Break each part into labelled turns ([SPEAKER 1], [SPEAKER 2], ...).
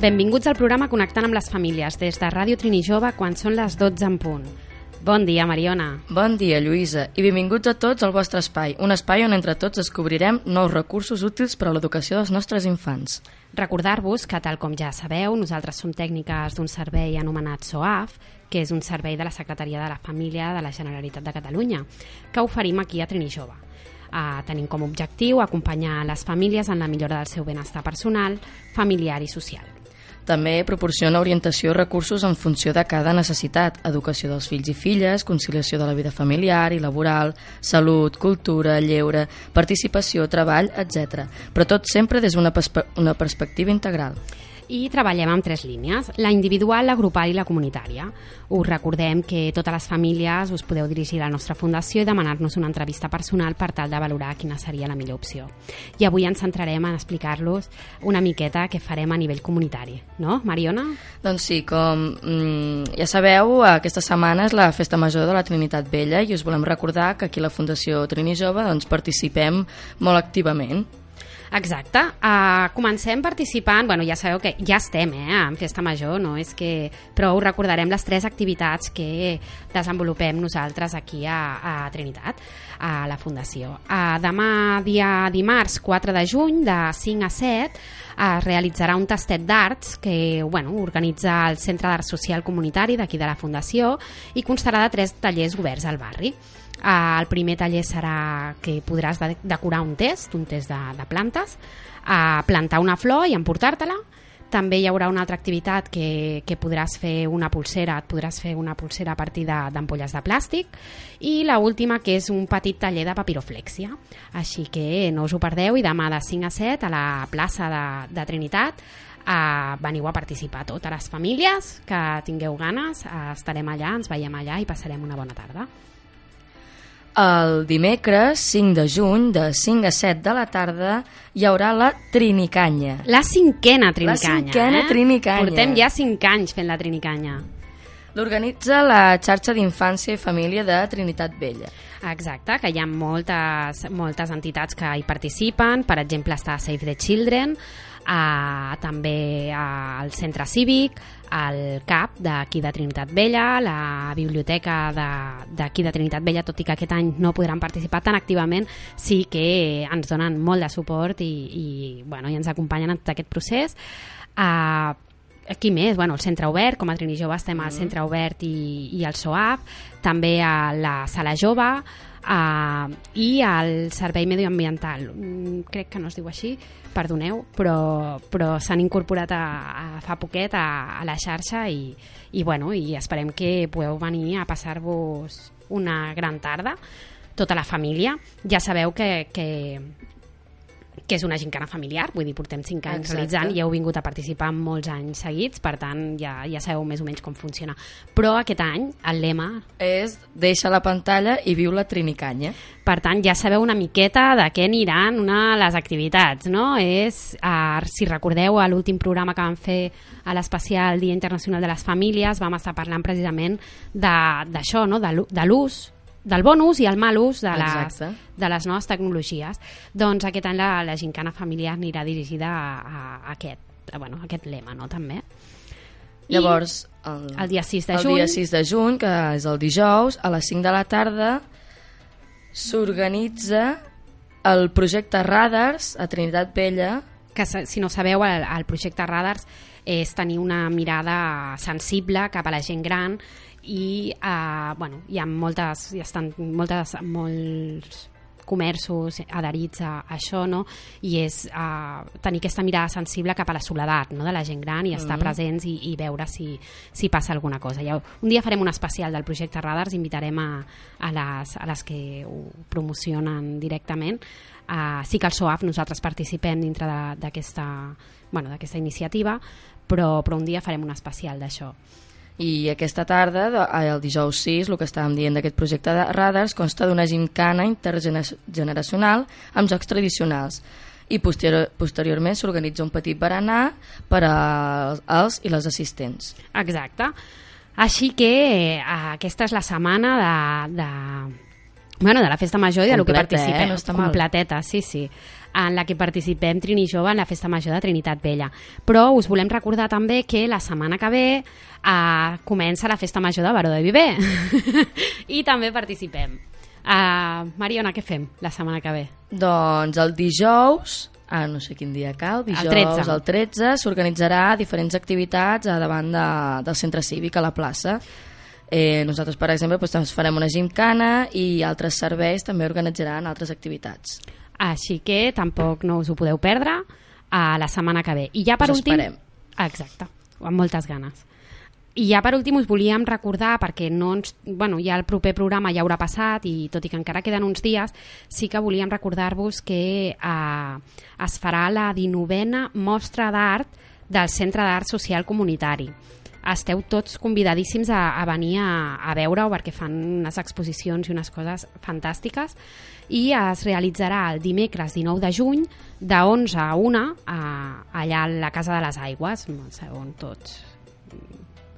[SPEAKER 1] Benvinguts al programa Connectant amb les famílies des de Ràdio Trini Jove quan són les 12 en punt. Bon dia, Mariona.
[SPEAKER 2] Bon dia, Lluïsa, i benvinguts a tots al vostre espai, un espai on entre tots descobrirem nous recursos útils per a l'educació dels nostres infants.
[SPEAKER 1] Recordar-vos que, tal com ja sabeu, nosaltres som tècniques d'un servei anomenat SOAF, que és un servei de la Secretaria de la Família de la Generalitat de Catalunya, que oferim aquí a Trini Jove. Uh, tenim com a objectiu acompanyar les famílies en la millora del seu benestar personal, familiar i social.
[SPEAKER 2] També proporciona orientació i recursos en funció de cada necessitat, educació dels fills i filles, conciliació de la vida familiar i laboral, salut, cultura, lleure, participació, treball, etc. Però tot sempre des d'una perspe perspectiva integral.
[SPEAKER 1] I treballem amb tres línies, la individual, la grupal i la comunitària. Us recordem que totes les famílies us podeu dirigir a la nostra fundació i demanar-nos una entrevista personal per tal de valorar quina seria la millor opció. I avui ens centrarem en explicar-los una miqueta què farem a nivell comunitari, no, Mariona?
[SPEAKER 2] Doncs sí, com mm, ja sabeu, aquesta setmana és la Festa Major de la Trinitat Vella i us volem recordar que aquí a la Fundació Trini Jove doncs, participem molt activament.
[SPEAKER 1] Exacte. Uh, comencem participant, bueno, ja sabeu que ja estem eh, en Festa Major, no és que... però us recordarem les tres activitats que desenvolupem nosaltres aquí a, a Trinitat, a la Fundació. Uh, demà, dia dimarts 4 de juny, de 5 a 7, es realitzarà un tastet d'arts que bueno, organitza el Centre d'Art Social Comunitari d'aquí de la Fundació i constarà de tres tallers oberts al barri. Uh, el primer taller serà que podràs de decorar un test, un test de, de plantes, uh, plantar una flor i emportar-te-la. També hi haurà una altra activitat que, que podràs fer una pulsera, et podràs fer una pulsera a partir d'ampolles de, de plàstic i la última que és un petit taller de papiroflèxia. Així que no us ho perdeu i demà de 5 a 7 a la plaça de, de Trinitat uh, veniu a participar totes les famílies que tingueu ganes, uh, estarem allà, ens veiem allà i passarem una bona tarda.
[SPEAKER 2] El dimecres 5 de juny, de 5 a 7 de la tarda, hi haurà la Trinicanya.
[SPEAKER 1] La cinquena Trinicanya.
[SPEAKER 2] La cinquena
[SPEAKER 1] eh?
[SPEAKER 2] Trinicanya.
[SPEAKER 1] Portem ja 5 anys fent la Trinicanya.
[SPEAKER 2] L'organitza la xarxa d'infància i família de Trinitat Vella.
[SPEAKER 1] Exacte, que hi ha moltes, moltes entitats que hi participen, per exemple està Save the Children, uh, també el Centre Cívic, el CAP d'aquí de Trinitat Vella, la biblioteca d'aquí de, de Trinitat Vella, tot i que aquest any no podran participar tan activament, sí que ens donen molt de suport i, i, bueno, i ens acompanyen en tot aquest procés. Uh, aquí més, bueno, el centre obert, com a Trini Jove estem al centre obert i, i al SOAP, també a la sala jove uh, i al servei medioambiental. Mm, crec que no es diu així, perdoneu, però, però s'han incorporat a, a, fa poquet a, a la xarxa i, i, bueno, i esperem que podeu venir a passar-vos una gran tarda, tota la família. Ja sabeu que, que que és una gincana familiar, vull dir, portem 5 anys
[SPEAKER 2] Exacte.
[SPEAKER 1] realitzant i heu vingut a participar molts anys seguits, per tant ja, ja sabeu més o menys com funciona. Però aquest any el lema,
[SPEAKER 2] És deixa la pantalla i viu la Trinicanya.
[SPEAKER 1] per tant ja sabeu una miqueta de què aniran una de les activitats, no? És, uh, si recordeu, a l'últim programa que vam fer a l'especial Dia Internacional de les Famílies vam estar parlant precisament d'això, no? de l'ús del bon ús i el mal ús de
[SPEAKER 2] Exacte.
[SPEAKER 1] de les noves tecnologies. Doncs aquest any la, la gincana familiar anirà dirigida a, a, a aquest, a, bueno, a aquest lema, no? també. I
[SPEAKER 2] Llavors, el,
[SPEAKER 1] el dia 6 de
[SPEAKER 2] el
[SPEAKER 1] juny,
[SPEAKER 2] dia 6 de juny, que és el dijous, a les 5 de la tarda, s'organitza el projecte Radars a Trinitat Vella,
[SPEAKER 1] que si no sabeu, el, el projecte Radars és tenir una mirada sensible cap a la gent gran i eh, bueno, hi ha moltes, hi estan moltes, molts comerços adherits a, a això no? i és uh, tenir aquesta mirada sensible cap a la soledat no? de la gent gran i estar
[SPEAKER 2] Mhm.
[SPEAKER 1] presents i, i veure si, si passa alguna cosa. Ja, un dia farem un especial del projecte Radars, invitarem a, a, les, a les que ho promocionen directament. Uh, sí que al SOAF nosaltres participem dintre d'aquesta bueno, iniciativa, però, però un dia farem un especial d'això.
[SPEAKER 2] I aquesta tarda, eh, el dijous 6, el que estàvem dient d'aquest projecte de radars, consta d'una gincana intergeneracional amb jocs tradicionals i posterior, posteriorment s'organitza un petit berenar per als, als i les assistents.
[SPEAKER 1] Exacte. Així que eh, aquesta és la setmana de, de Bueno, de la festa major i de lo que participem.
[SPEAKER 2] eh? No.
[SPEAKER 1] Completeta, sí, sí. En la que participem Trini Jove en la festa major de Trinitat Vella. Però us volem recordar també que la setmana que ve eh, comença la festa major de Baró de Viver. I també participem. Uh, Mariona, què fem la setmana que ve?
[SPEAKER 2] Doncs el dijous, ah, no sé quin dia cal, dijous,
[SPEAKER 1] 13.
[SPEAKER 2] el 13, s'organitzarà diferents activitats a davant de, del centre cívic a la plaça. Eh, nosaltres, per exemple, doncs farem una gimcana i altres serveis també organitzaran altres activitats.
[SPEAKER 1] Així que tampoc no us ho podeu perdre a la setmana que ve. I ja per
[SPEAKER 2] Us
[SPEAKER 1] últim...
[SPEAKER 2] esperem.
[SPEAKER 1] Exacte, amb moltes ganes. I ja per últim us volíem recordar, perquè no ens, bueno, ja el proper programa ja haurà passat i tot i que encara queden uns dies, sí que volíem recordar-vos que eh, es farà la 19a mostra d'art del Centre d'Art Social Comunitari. Esteu tots convidadíssims a, a venir a, a veure-ho perquè fan unes exposicions i unes coses fantàstiques i es realitzarà el dimecres 19 de juny de 11 a 1 a, allà a la Casa de les Aigües, on tots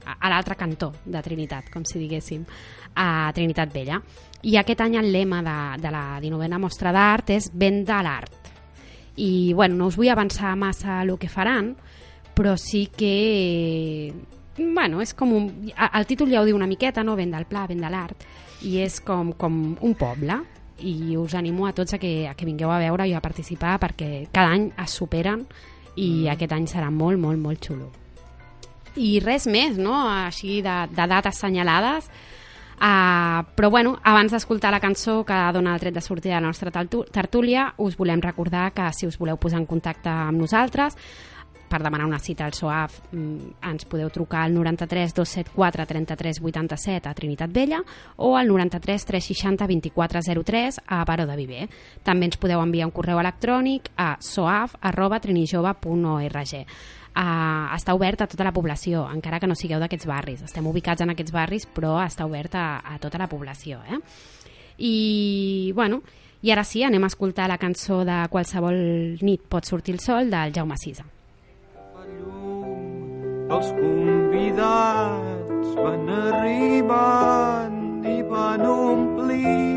[SPEAKER 1] a, a l'altre cantó de Trinitat, com si diguéssim, a Trinitat Vella. I aquest any el lema de, de la 19a mostra d'art és Venda l'art. I, bueno, no us vull avançar massa el que faran, però sí que... Bueno, és com un... El títol ja ho diu una miqueta, no? Venda el pla, venda l'art. I és com, com un poble. I us animo a tots a que, a que vingueu a veure i a participar perquè cada any es superen i aquest any serà molt, molt, molt xulo i res més, no? Així de, de dates senyalades. Uh, però bueno, abans d'escoltar la cançó que dona el tret de sortida de la nostra tertú- tertúlia, us volem recordar que si us voleu posar en contacte amb nosaltres per demanar una cita al SOAF mm, ens podeu trucar al 93 274 33 87 a Trinitat Vella o al 93 360 2403 a Baró de Viver. També ens podeu enviar un correu electrònic a soaf arroba trinijove.org. Uh, està obert a tota la població, encara que no sigueu d'aquests barris. Estem ubicats en aquests barris, però està obert a, a tota la població. Eh? I, bueno, i ara sí, anem a escoltar la cançó de Qualsevol nit pot sortir el sol del Jaume Sisa.
[SPEAKER 3] Llum. Dels convidats van arribant i van omplint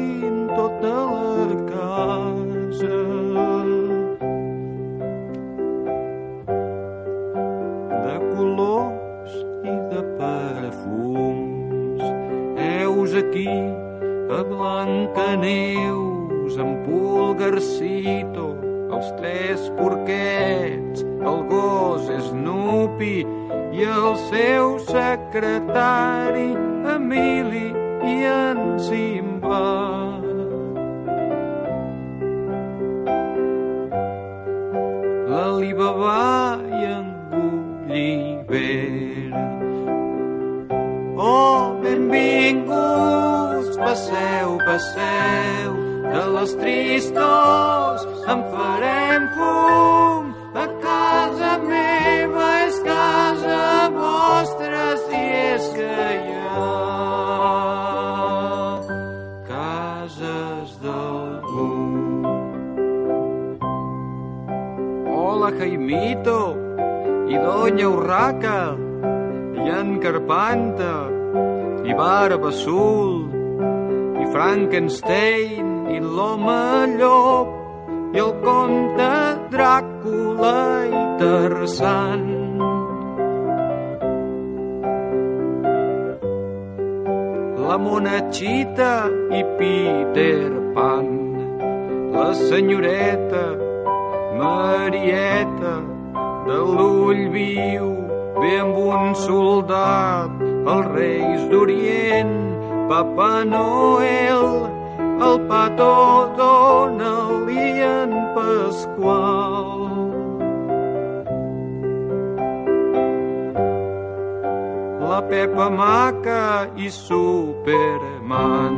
[SPEAKER 3] Maca i Superman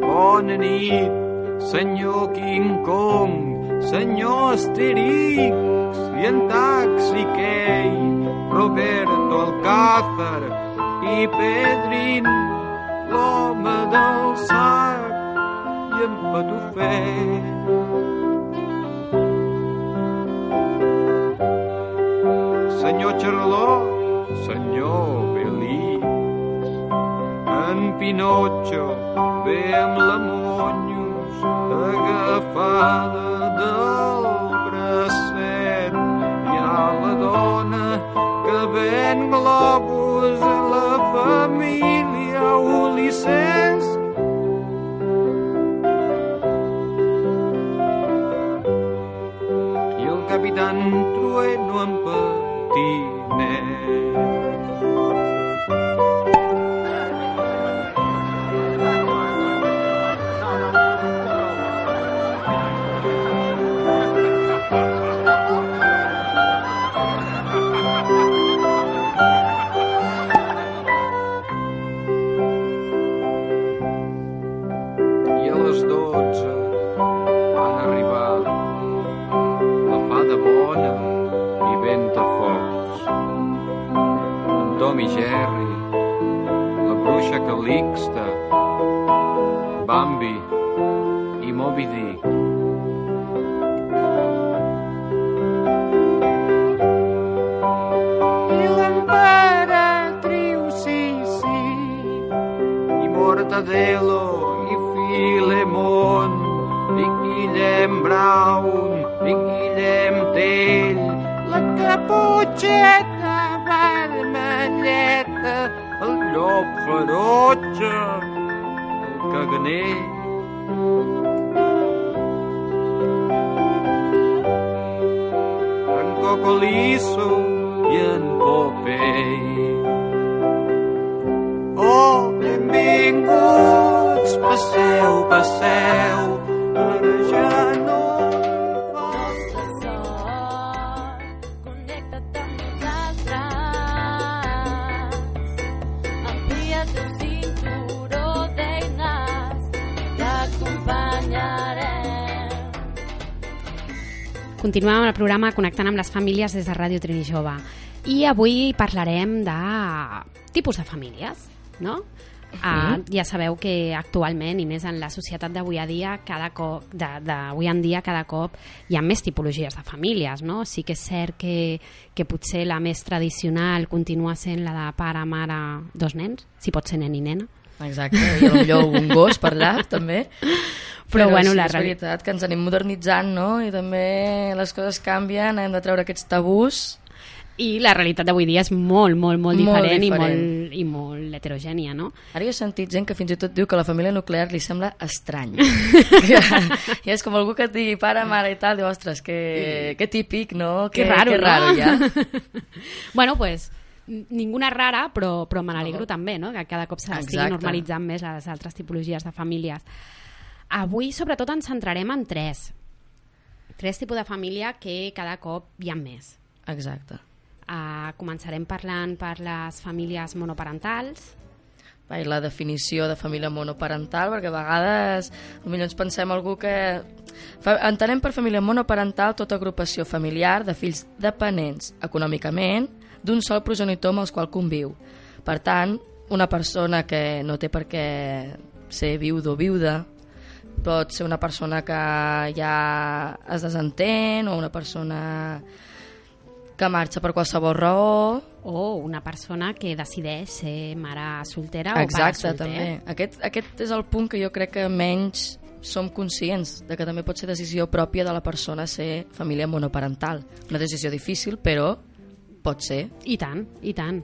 [SPEAKER 3] bona nit senyor King Kong senyor Asterix i en Taxi Key, Roberto Alcázar i Pedrin, l'home del sac i en Patufet. Senyor Charlot, senyor en Pinotxo ve amb la Monyos agafada del bracet. Hi ha la dona que ven globus a la família Ulisses. I el capitán Trueno en patinet. Mortadelo i Filemon i Guillem Brown i Guillem Tell. La caputxeta vermelleta el llop ferotge el caganer. En Cocolizo i en Popeye Oh, benvinguts, passeu, passeu, ara ja no fa...
[SPEAKER 4] nostre sort. Connecta't amb nosaltres. Amplia't el cinturó d'eines. T'acompanyarem.
[SPEAKER 1] Continuem amb el programa Connectant amb les famílies des de Ràdio Trini Jove. I avui parlarem de tipus de famílies, no? Uh, ja sabeu que actualment, i més en la societat d'avui a dia, cada cop, de- d'avui en dia, cada cop hi ha més tipologies de famílies, no? Sí que és cert que, que potser la més tradicional continua sent la de pare, mare, dos nens, si pot ser nen i nena.
[SPEAKER 2] Exacte, i potser un gos per allà, també.
[SPEAKER 1] Però, bueno,
[SPEAKER 2] sí,
[SPEAKER 1] la
[SPEAKER 2] és veritat que ens anem modernitzant, no? I també les coses canvien, hem de treure aquests tabús.
[SPEAKER 1] I la realitat d'avui dia és molt, molt, molt
[SPEAKER 2] Molt
[SPEAKER 1] diferent,
[SPEAKER 2] diferent.
[SPEAKER 1] I, molt, i molt heterogènia, no?
[SPEAKER 2] Ara jo he sentit gent que fins i tot diu que la família nuclear li sembla estrany. I és com algú que et digui pare, mare i tal, diu, ostres, que, que típic, no?
[SPEAKER 1] Que raro,
[SPEAKER 2] que
[SPEAKER 1] no?
[SPEAKER 2] raro, ja.
[SPEAKER 1] bueno, pues, ninguna rara, però, però me n'alegro també, no? que cada cop s'estigui normalitzant més les altres tipologies de famílies. Avui, sobretot, ens centrarem en tres. Tres tipus de família que cada cop hi ha més.
[SPEAKER 2] Exacte.
[SPEAKER 1] Uh, començarem parlant per les famílies monoparentals.
[SPEAKER 2] I la definició de família monoparental, perquè a vegades potser ens pensem algú que... Entenem per família monoparental tota agrupació familiar de fills dependents econòmicament d'un sol progenitor amb els qual conviu. Per tant, una persona que no té per què ser viudo o viuda, pot ser una persona que ja es desentén o una persona que marxa per qualsevol raó,
[SPEAKER 1] O una persona que decideix ser mare soltera o pare
[SPEAKER 2] Exacte,
[SPEAKER 1] solter.
[SPEAKER 2] també. Aquest, aquest és el punt que jo crec que menys som conscients de que també pot ser decisió pròpia de la persona ser família monoparental. Una decisió difícil, però pot ser.
[SPEAKER 1] I tant, i tant.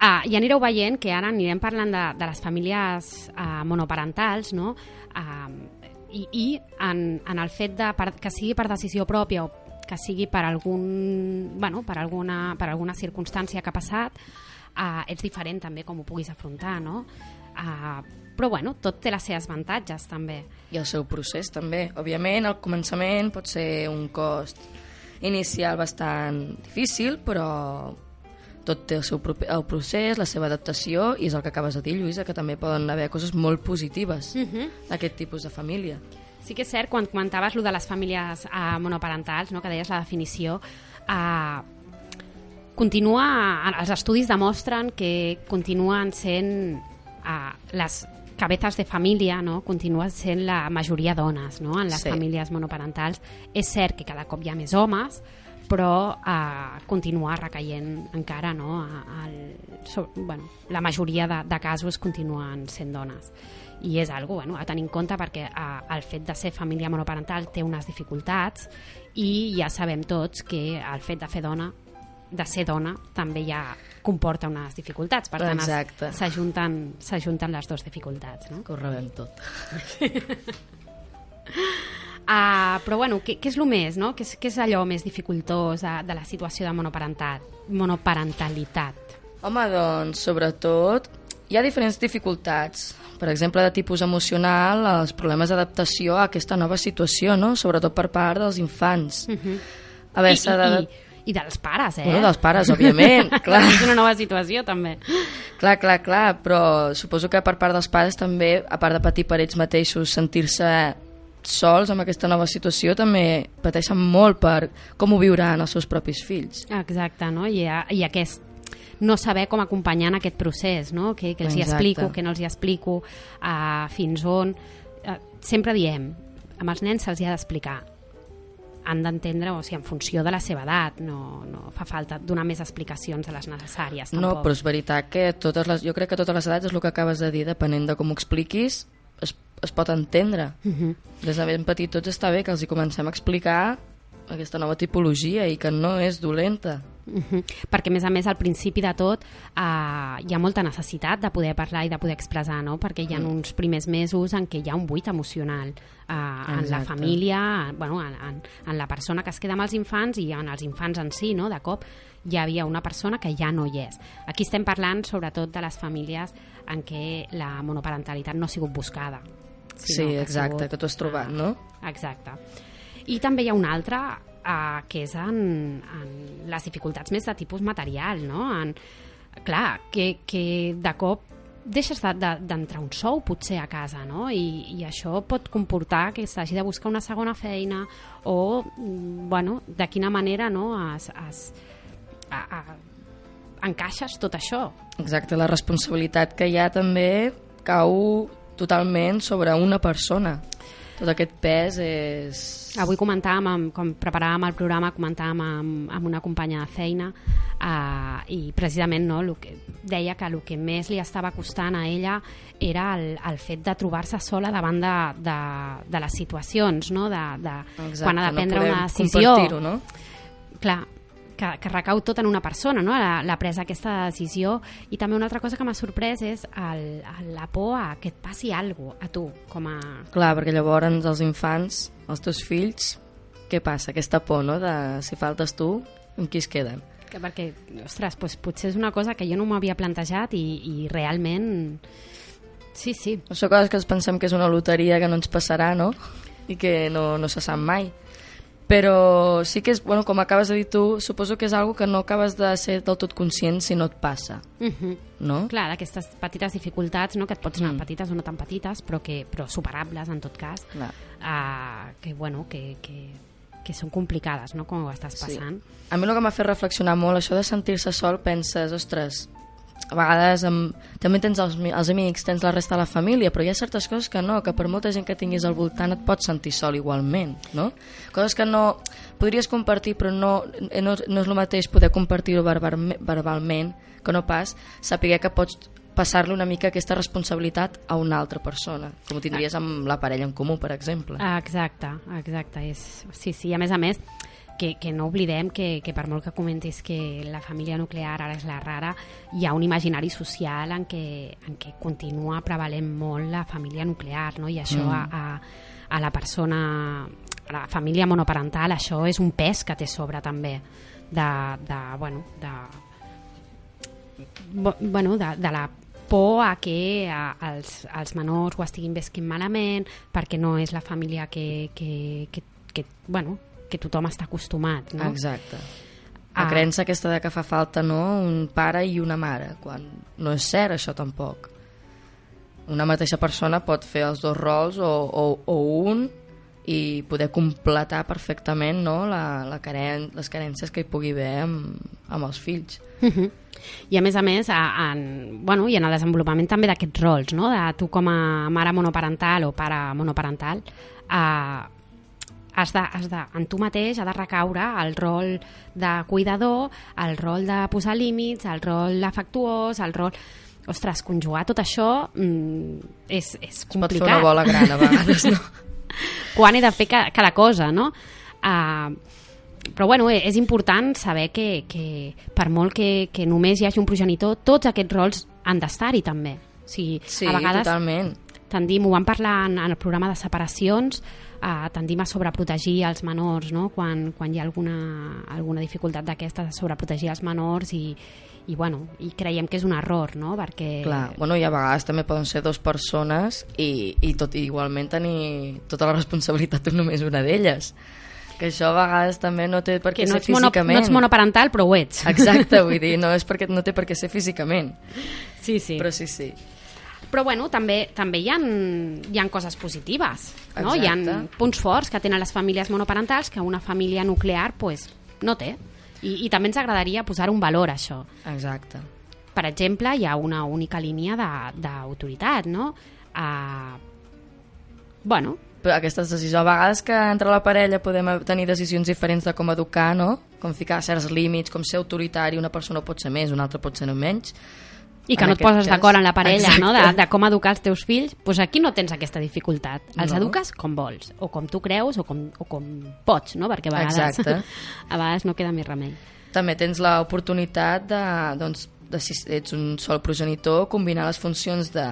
[SPEAKER 1] Ah, I anireu veient que ara anirem parlant de, de les famílies ah, monoparentals, no? Ah, I i en, en el fet de, per, que sigui per decisió pròpia o que sigui per, algun, bueno, per, alguna, per alguna circumstància que ha passat, ah, ets diferent també com ho puguis afrontar, no? Ah, però bueno, tot té les seves avantatges també.
[SPEAKER 2] I el seu procés també. Òbviament, al començament pot ser un cost inicial bastant difícil, però tot té el seu propi- el procés, la seva adaptació, i és el que acabes de dir, Lluïsa, que també poden haver coses molt positives
[SPEAKER 1] Mhm.
[SPEAKER 2] d'aquest tipus de família.
[SPEAKER 1] Sí que és cert, quan comentaves lo de les famílies uh, monoparentals, no, que deies la definició, uh, continua, els estudis demostren que continuen sent uh, les cabezas de família, no? continuen sent la majoria dones no? en les
[SPEAKER 2] Sí.
[SPEAKER 1] famílies monoparentals. És cert que cada cop hi ha més homes, però eh, continua recaient encara, no? A, al, so, bueno, la majoria de, de casos continuen sent dones i és algo bueno, a tenir en compte perquè eh, el fet de ser família monoparental té unes dificultats i ja sabem tots que el fet de fer dona de ser dona també ja comporta unes dificultats per tant s'ajunten les dues dificultats no?
[SPEAKER 2] Que ho rebem tot.
[SPEAKER 1] Uh, però bueno, què, què és el més, no? Què és, què és allò més dificultós de, de la situació de monoparental, monoparentalitat?
[SPEAKER 2] Home, doncs, sobretot, hi ha diferents dificultats. Per exemple, de tipus emocional, els problemes d'adaptació a aquesta nova situació, no? Sobretot per part dels infants.
[SPEAKER 1] Uh -huh.
[SPEAKER 2] Haver
[SPEAKER 1] I,
[SPEAKER 2] s'ha
[SPEAKER 1] i,
[SPEAKER 2] de...
[SPEAKER 1] i, I dels pares, eh?
[SPEAKER 2] Bueno, dels pares, òbviament, clar.
[SPEAKER 1] és una nova situació, també.
[SPEAKER 2] Clar, clar, clar, però suposo que per part dels pares també, a part de patir per ells mateixos, sentir-se sols amb aquesta nova situació, també pateixen molt per com ho viuran els seus propis fills.
[SPEAKER 1] Exacte, no? I, a- i aquest no saber com acompanyar en aquest procés, no? Que, que els hi
[SPEAKER 2] Exacte.
[SPEAKER 1] explico, que no els hi explico, uh, fins on... Uh, sempre diem, amb els nens se'ls hi ha d'explicar han d'entendre, o sigui, en funció de la seva edat, no, no fa falta donar més explicacions de les necessàries, tampoc.
[SPEAKER 2] No, però és veritat que totes les, jo crec que totes les edats és el que acabes de dir, depenent de com ho expliquis, es, es pot entendre.
[SPEAKER 1] Uh -huh.
[SPEAKER 2] Des de ben petitots està bé que els hi comencem a explicar aquesta nova tipologia i que no és dolenta.
[SPEAKER 1] Uh -huh. Perquè, a més a més, al principi de tot uh, hi ha molta necessitat de poder parlar i de poder expressar, no? perquè hi ha
[SPEAKER 2] Mm.
[SPEAKER 1] uns primers mesos en què hi ha un buit emocional uh, en la
[SPEAKER 2] Exacte.
[SPEAKER 1] família, bueno, en, en, en la persona que es queda amb els infants i en els infants en si, no? de cop hi havia una persona que ja no hi és. Aquí estem parlant sobretot de les famílies en què la monoparentalitat no ha sigut buscada.
[SPEAKER 2] Sí,
[SPEAKER 1] sinó que
[SPEAKER 2] exacte,
[SPEAKER 1] sigut,
[SPEAKER 2] que t'ho has trobat, no?
[SPEAKER 1] Exacte. I també hi ha una altra uh, que és en, en les dificultats més de tipus material, no? En, clar, que, que de cop deixes de- de- d'entrar un sou potser a casa, no? I, i això pot comportar que s'hagi de buscar una segona feina o, mm, bueno, de quina manera no, es, es, a, a, encaixes tot això.
[SPEAKER 2] Exacte, la responsabilitat que hi ha també cau totalment sobre una persona. Tot aquest pes és...
[SPEAKER 1] Avui comentàvem, amb, com preparàvem el programa, comentàvem amb, amb una companya de feina uh, i precisament no, lo que, deia que el que més li estava costant a ella era el, el fet de trobar-se sola davant de, de, de les situacions, no? de, de,
[SPEAKER 2] Exacte,
[SPEAKER 1] quan ha de prendre
[SPEAKER 2] no
[SPEAKER 1] una decisió.
[SPEAKER 2] no?
[SPEAKER 1] Clar, que, que recau tot en una persona, no? la, la presa aquesta decisió. I també una altra cosa que m'ha sorprès és el, el, la por a que et passi alguna a tu, com a...
[SPEAKER 2] Clar, perquè llavors els infants, els teus fills, què passa? Aquesta por, no?, de si faltes tu, amb qui es queden?
[SPEAKER 1] que perquè, ostres, doncs potser és una cosa que jo no m'havia plantejat i, i realment... Sí, sí,
[SPEAKER 2] Això coses que ens pensem que és una loteria que no ens passarà, no? I que no, no se sap mai. Però sí que és, bueno, com acabes de dir tu, suposo que és algo que no acabes de ser del tot conscient si no et passa,
[SPEAKER 1] uh -huh.
[SPEAKER 2] no?
[SPEAKER 1] clar, d'aquestes petites dificultats, no? que et pots anar mm. petites o no tan petites, però, que, però superables en tot cas,
[SPEAKER 2] Clar.
[SPEAKER 1] uh, que, bueno, que, que, que són complicades, no?, com ho estàs
[SPEAKER 2] Sí.
[SPEAKER 1] passant.
[SPEAKER 2] A mi el que m'ha fet reflexionar molt, això de sentir-se sol, penses, ostres, a vegades amb, també tens els, els amics, tens la resta de la família, però hi ha certes coses que no, que per molta gent que tinguis al voltant et pots sentir sol igualment, no? Coses que no podries compartir, però no, no, no és el mateix poder compartir-ho verbalme- verbalment que no pas saber que pots passar-li una mica aquesta responsabilitat a una altra persona, com ho tindries amb la parella en comú, per exemple.
[SPEAKER 1] Exacte, exacte. És, sí, sí, a més a més, que, que no oblidem que, que per molt que comentis que la família nuclear ara és la rara, hi ha un imaginari social en què, en què continua prevalent molt la família nuclear, no? i això
[SPEAKER 2] Mm.
[SPEAKER 1] a, a, a la persona, a la família monoparental, això és un pes que té sobre també, de, de, bueno, de, bueno, de, de la por a que a, els, els menors ho estiguin vesquint malament perquè no és la família que, que, que, que, bueno, que tothom està acostumat. No?
[SPEAKER 2] Exacte. La
[SPEAKER 1] Ah.
[SPEAKER 2] creença aquesta de que fa falta no, un pare i una mare, quan no és cert això tampoc. Una mateixa persona pot fer els dos rols o, o, o un i poder completar perfectament no, la, la caren les carències que hi pugui haver amb, amb els fills.
[SPEAKER 1] Mhm. I a més a més, a, en, bueno, i en el desenvolupament també d'aquests rols, no? de tu com a mare monoparental o pare monoparental, a, has de, has de, en tu mateix ha de recaure el rol de cuidador, el rol de posar límits, el rol afectuós, el rol... Ostres, conjugar tot això mm, és, és
[SPEAKER 2] Es pot fer
[SPEAKER 1] complicat.
[SPEAKER 2] una bola gran a vegades, no?
[SPEAKER 1] quan he de fer ca cada cosa, no? Uh, però bueno, eh, és important saber que, que per molt que, que només hi hagi un progenitor, tots aquests rols han d'estar-hi també. O sigui,
[SPEAKER 2] Sí,
[SPEAKER 1] a vegades
[SPEAKER 2] totalment.
[SPEAKER 1] tendim, ho vam parlar en, en el programa de separacions, eh, tendim a sobreprotegir els menors, no? quan, quan hi ha alguna, alguna dificultat d'aquestes, a sobreprotegir els menors i, i, bueno, i creiem que és un error, no? perquè
[SPEAKER 2] Clar, bueno, i a vegades també poden ser dues persones i, i tot i igualment tenir tota la responsabilitat només una d'elles. Que això a vegades també no té per què
[SPEAKER 1] no
[SPEAKER 2] ser
[SPEAKER 1] mono,
[SPEAKER 2] físicament.
[SPEAKER 1] no ets monoparental, però ho ets.
[SPEAKER 2] Exacte, vull dir, no és perquè no té per què ser físicament.
[SPEAKER 1] Sí, sí.
[SPEAKER 2] Però sí, sí.
[SPEAKER 1] Però bueno, també també hi ha, hi ha coses positives, no? Hi ha
[SPEAKER 2] Exacte.
[SPEAKER 1] punts forts que tenen les famílies monoparentals que una família nuclear pues, no té. I, I també ens agradaria posar un valor a això.
[SPEAKER 2] Exacte.
[SPEAKER 1] Per exemple, hi ha una única línia d'autoritat, no? Uh, bueno,
[SPEAKER 2] Però aquestes decisions, a vegades que entre la parella podem tenir decisions diferents de com educar, no? Com ficar certs límits, com ser autoritari, una persona pot ser més, una altra pot ser no menys.
[SPEAKER 1] I que no et poses d'acord en la parella, no? De,
[SPEAKER 2] exacte.
[SPEAKER 1] de com educar els teus fills, doncs aquí no tens aquesta dificultat. Els
[SPEAKER 2] No.
[SPEAKER 1] eduques com vols, o com tu creus, o com, o com pots, no? Perquè a vegades,
[SPEAKER 2] Exacte.
[SPEAKER 1] a vegades no queda més remei.
[SPEAKER 2] També tens l'oportunitat de, doncs, de, si ets un sol progenitor, combinar les funcions de,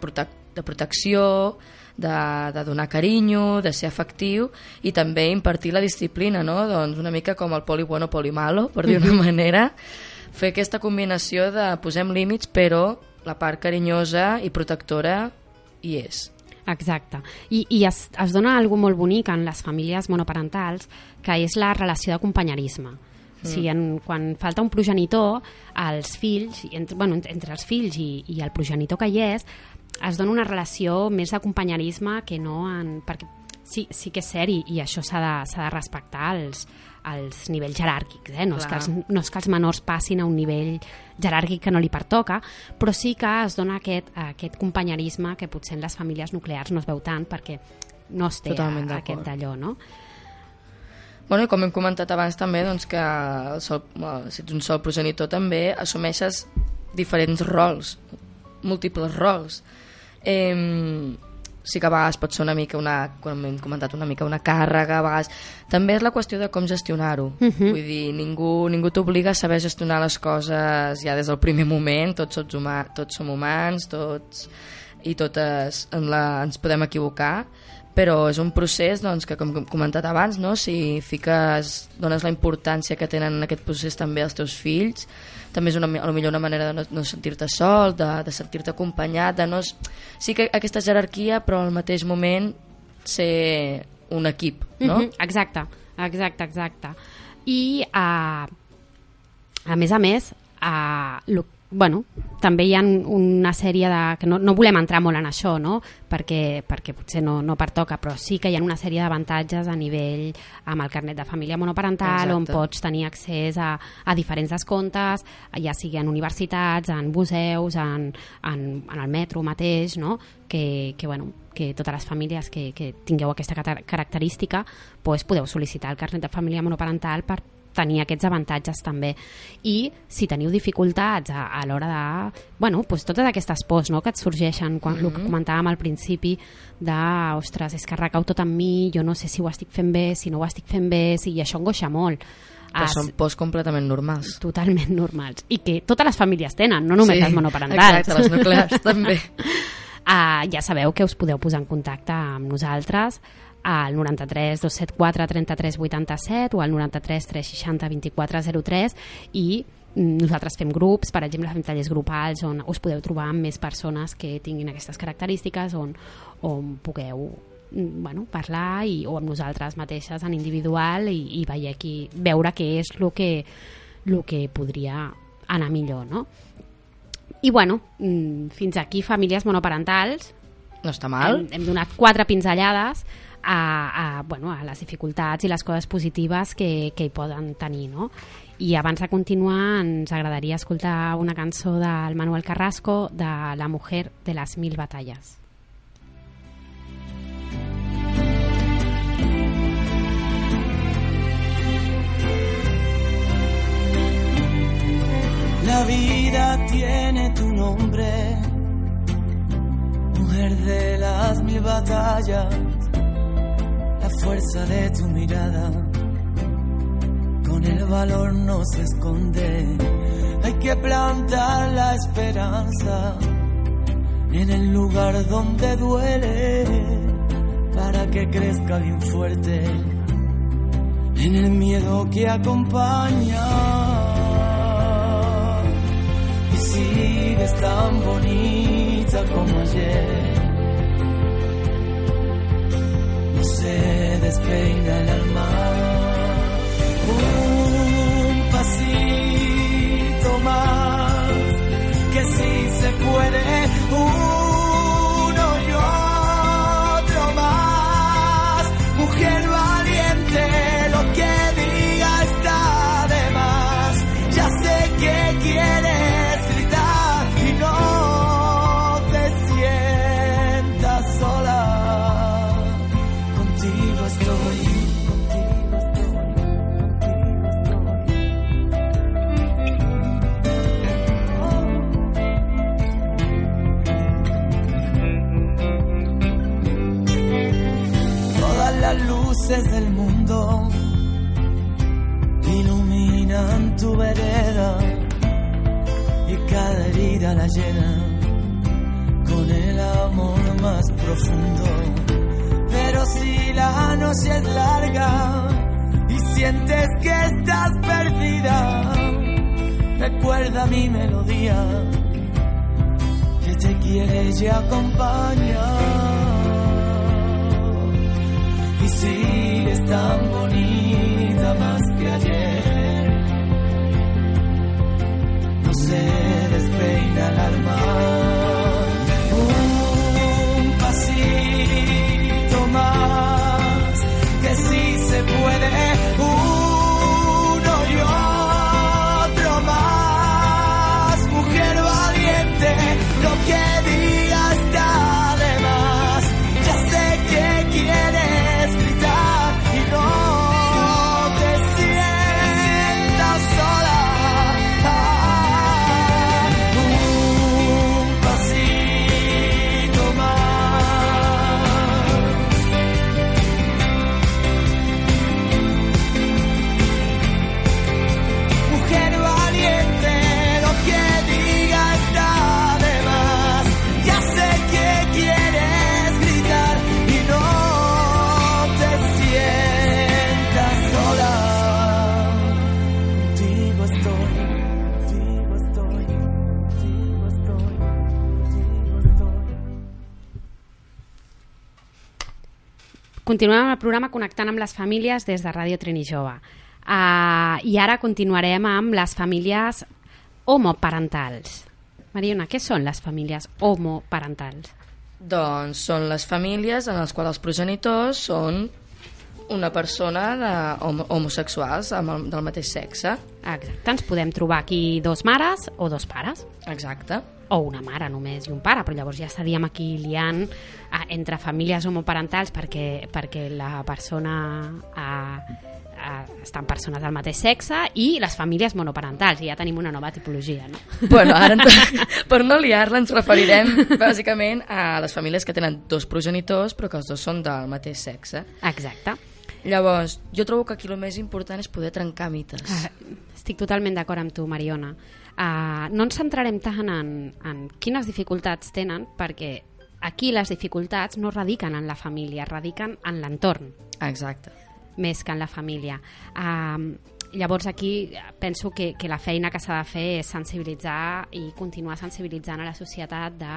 [SPEAKER 2] protec de protecció, de, de donar carinyo, de ser afectiu i també impartir la disciplina, no? Doncs una mica com el poli bueno, poli malo, per dir una manera, fer aquesta combinació de posem límits, però la part carinyosa i protectora hi és.
[SPEAKER 1] Exacte. I, i es, es dona algo molt bonic en les famílies monoparentals, que és la relació de companyerisme. Mm. O sigui, en, quan falta un progenitor, els fills, entre, bueno, entre, els fills i, i el progenitor que hi és, es dona una relació més de companyerisme que no en... Perquè sí, sí que és cert i, i això s'ha de, de respectar els, els nivells jeràrquics, eh? no, és que els, no és que els menors passin a un nivell jeràrquic que no li pertoca, però sí que es dona aquest, aquest companyerisme que potser en les famílies nuclears no es veu tant perquè no es té
[SPEAKER 2] Totalment
[SPEAKER 1] a, aquest d'allò, no?
[SPEAKER 2] Bueno, i com hem comentat abans també, doncs que el sol, eh, si ets un sol progenitor també assumeixes diferents rols, múltiples rols. Eh, sí que a vegades pot ser una mica una, com hem comentat, una mica una càrrega, a vegades... També és la qüestió de com gestionar-ho.
[SPEAKER 1] Mhm.
[SPEAKER 2] Vull dir, ningú, ningú t'obliga a saber gestionar les coses ja des del primer moment, tots, som humà, tots som humans, tots i totes en la, ens podem equivocar, però és un procés doncs, que, com comentat abans, no? si fiques, dones la importància que tenen en aquest procés també els teus fills, també és una, millor una manera de no, no sentir-te sol, de, de sentir-te acompanyat, de no... Sí que aquesta jerarquia, però al mateix moment ser un equip, no?
[SPEAKER 1] Mhm, Exacte, exacte, exacte. I, uh, a més a més, uh, bueno, també hi ha una sèrie de... que no, no volem entrar molt en això, no? perquè, perquè potser no, no pertoca, però sí que hi ha una sèrie d'avantatges a nivell amb el carnet de família monoparental,
[SPEAKER 2] Exacte.
[SPEAKER 1] on pots tenir accés a, a diferents descomptes, ja sigui en universitats, en museus, en, en, en el metro mateix, no? que, que, bueno, que totes les famílies que, que tingueu aquesta característica pues, podeu sol·licitar el carnet de família monoparental per tenir aquests avantatges també i si teniu dificultats a, a l'hora de, bueno, pues totes aquestes pors no, que et sorgeixen quan, mm -hmm. el que comentàvem al principi de, ostres, és que recau tot en mi jo no sé si ho estic fent bé, si no ho estic fent bé si això angoixa molt
[SPEAKER 2] Però
[SPEAKER 1] Ah,
[SPEAKER 2] són pors completament normals.
[SPEAKER 1] totalment normals i que totes les famílies tenen, no només les monoparentals
[SPEAKER 2] Exacte, les nuclears també.
[SPEAKER 1] Uh, ja sabeu que us podeu posar en contacte amb nosaltres al 93 274 33 87 o al 93 360 24 03 i mm, nosaltres fem grups, per exemple fem tallers grupals on us podeu trobar amb més persones que tinguin aquestes característiques on, on pugueu mm, bueno, parlar i, o amb nosaltres mateixes en individual i, i veure, qui, veure què és el que, el que podria anar millor, no? I bueno, mm, fins aquí famílies monoparentals.
[SPEAKER 2] No està mal.
[SPEAKER 1] Hem, hem donat quatre pinzellades a, a, bueno, a les dificultats i les coses positives que, que hi poden tenir, no? I abans de continuar una cançó del Manuel Carrasco de La mujer de las mil batallas.
[SPEAKER 5] La vida tiene tu nombre, mujer de las mil batallas fuerza de tu mirada, con el valor no se esconde, hay que plantar la esperanza en el lugar donde duele, para que crezca bien fuerte, en el miedo que acompaña. Y sigues tan bonita como ayer. No despeina el alma. Un pasito más, que si se puede. Uno y otro más. Mujer valiente, y cada herida la llena con el amor más profundo. Pero si la noche es larga y sientes que estás perdida, recuerda mi melodía que te quiere y acompaña y sigues tan bonita más que ayer. Se despeina el alma.
[SPEAKER 1] Continuem amb el programa connectant amb les famílies des de Ràdio Trini Jove. Uh, I ara continuarem amb les famílies homoparentals. Mariona, què són les famílies homoparentals?
[SPEAKER 2] Doncs són les famílies en les quals els progenitors són una persona de, homo, homosexuals amb el, del mateix sexe.
[SPEAKER 1] Exacte. Ens podem trobar aquí dos mares o dos pares,
[SPEAKER 2] Exacte.
[SPEAKER 1] O una mare només i un pare, però llavors ja estaríem aquí liant eh, entre famílies homoparentals perquè, perquè la persona eh, eh, estan persones del mateix sexe i les famílies monoparentals, i ja tenim una nova tipologia, no?
[SPEAKER 2] Bueno, ara, per no liar-la, ens referirem bàsicament a les famílies que tenen dos progenitors però que els dos són del mateix sexe.
[SPEAKER 1] Exacte.
[SPEAKER 2] Llavors, jo trobo que aquí el més important és poder trencar mites.
[SPEAKER 1] Ah, Estic totalment d'acord amb tu, Mariona. Uh, no ens centrarem tant en, en quines dificultats tenen, perquè aquí les dificultats no radiquen en la família, radiquen en l'entorn,
[SPEAKER 2] Exacte.
[SPEAKER 1] més que en la família. Uh, llavors aquí penso que, que la feina que s'ha de fer és sensibilitzar i continuar sensibilitzant a la societat de,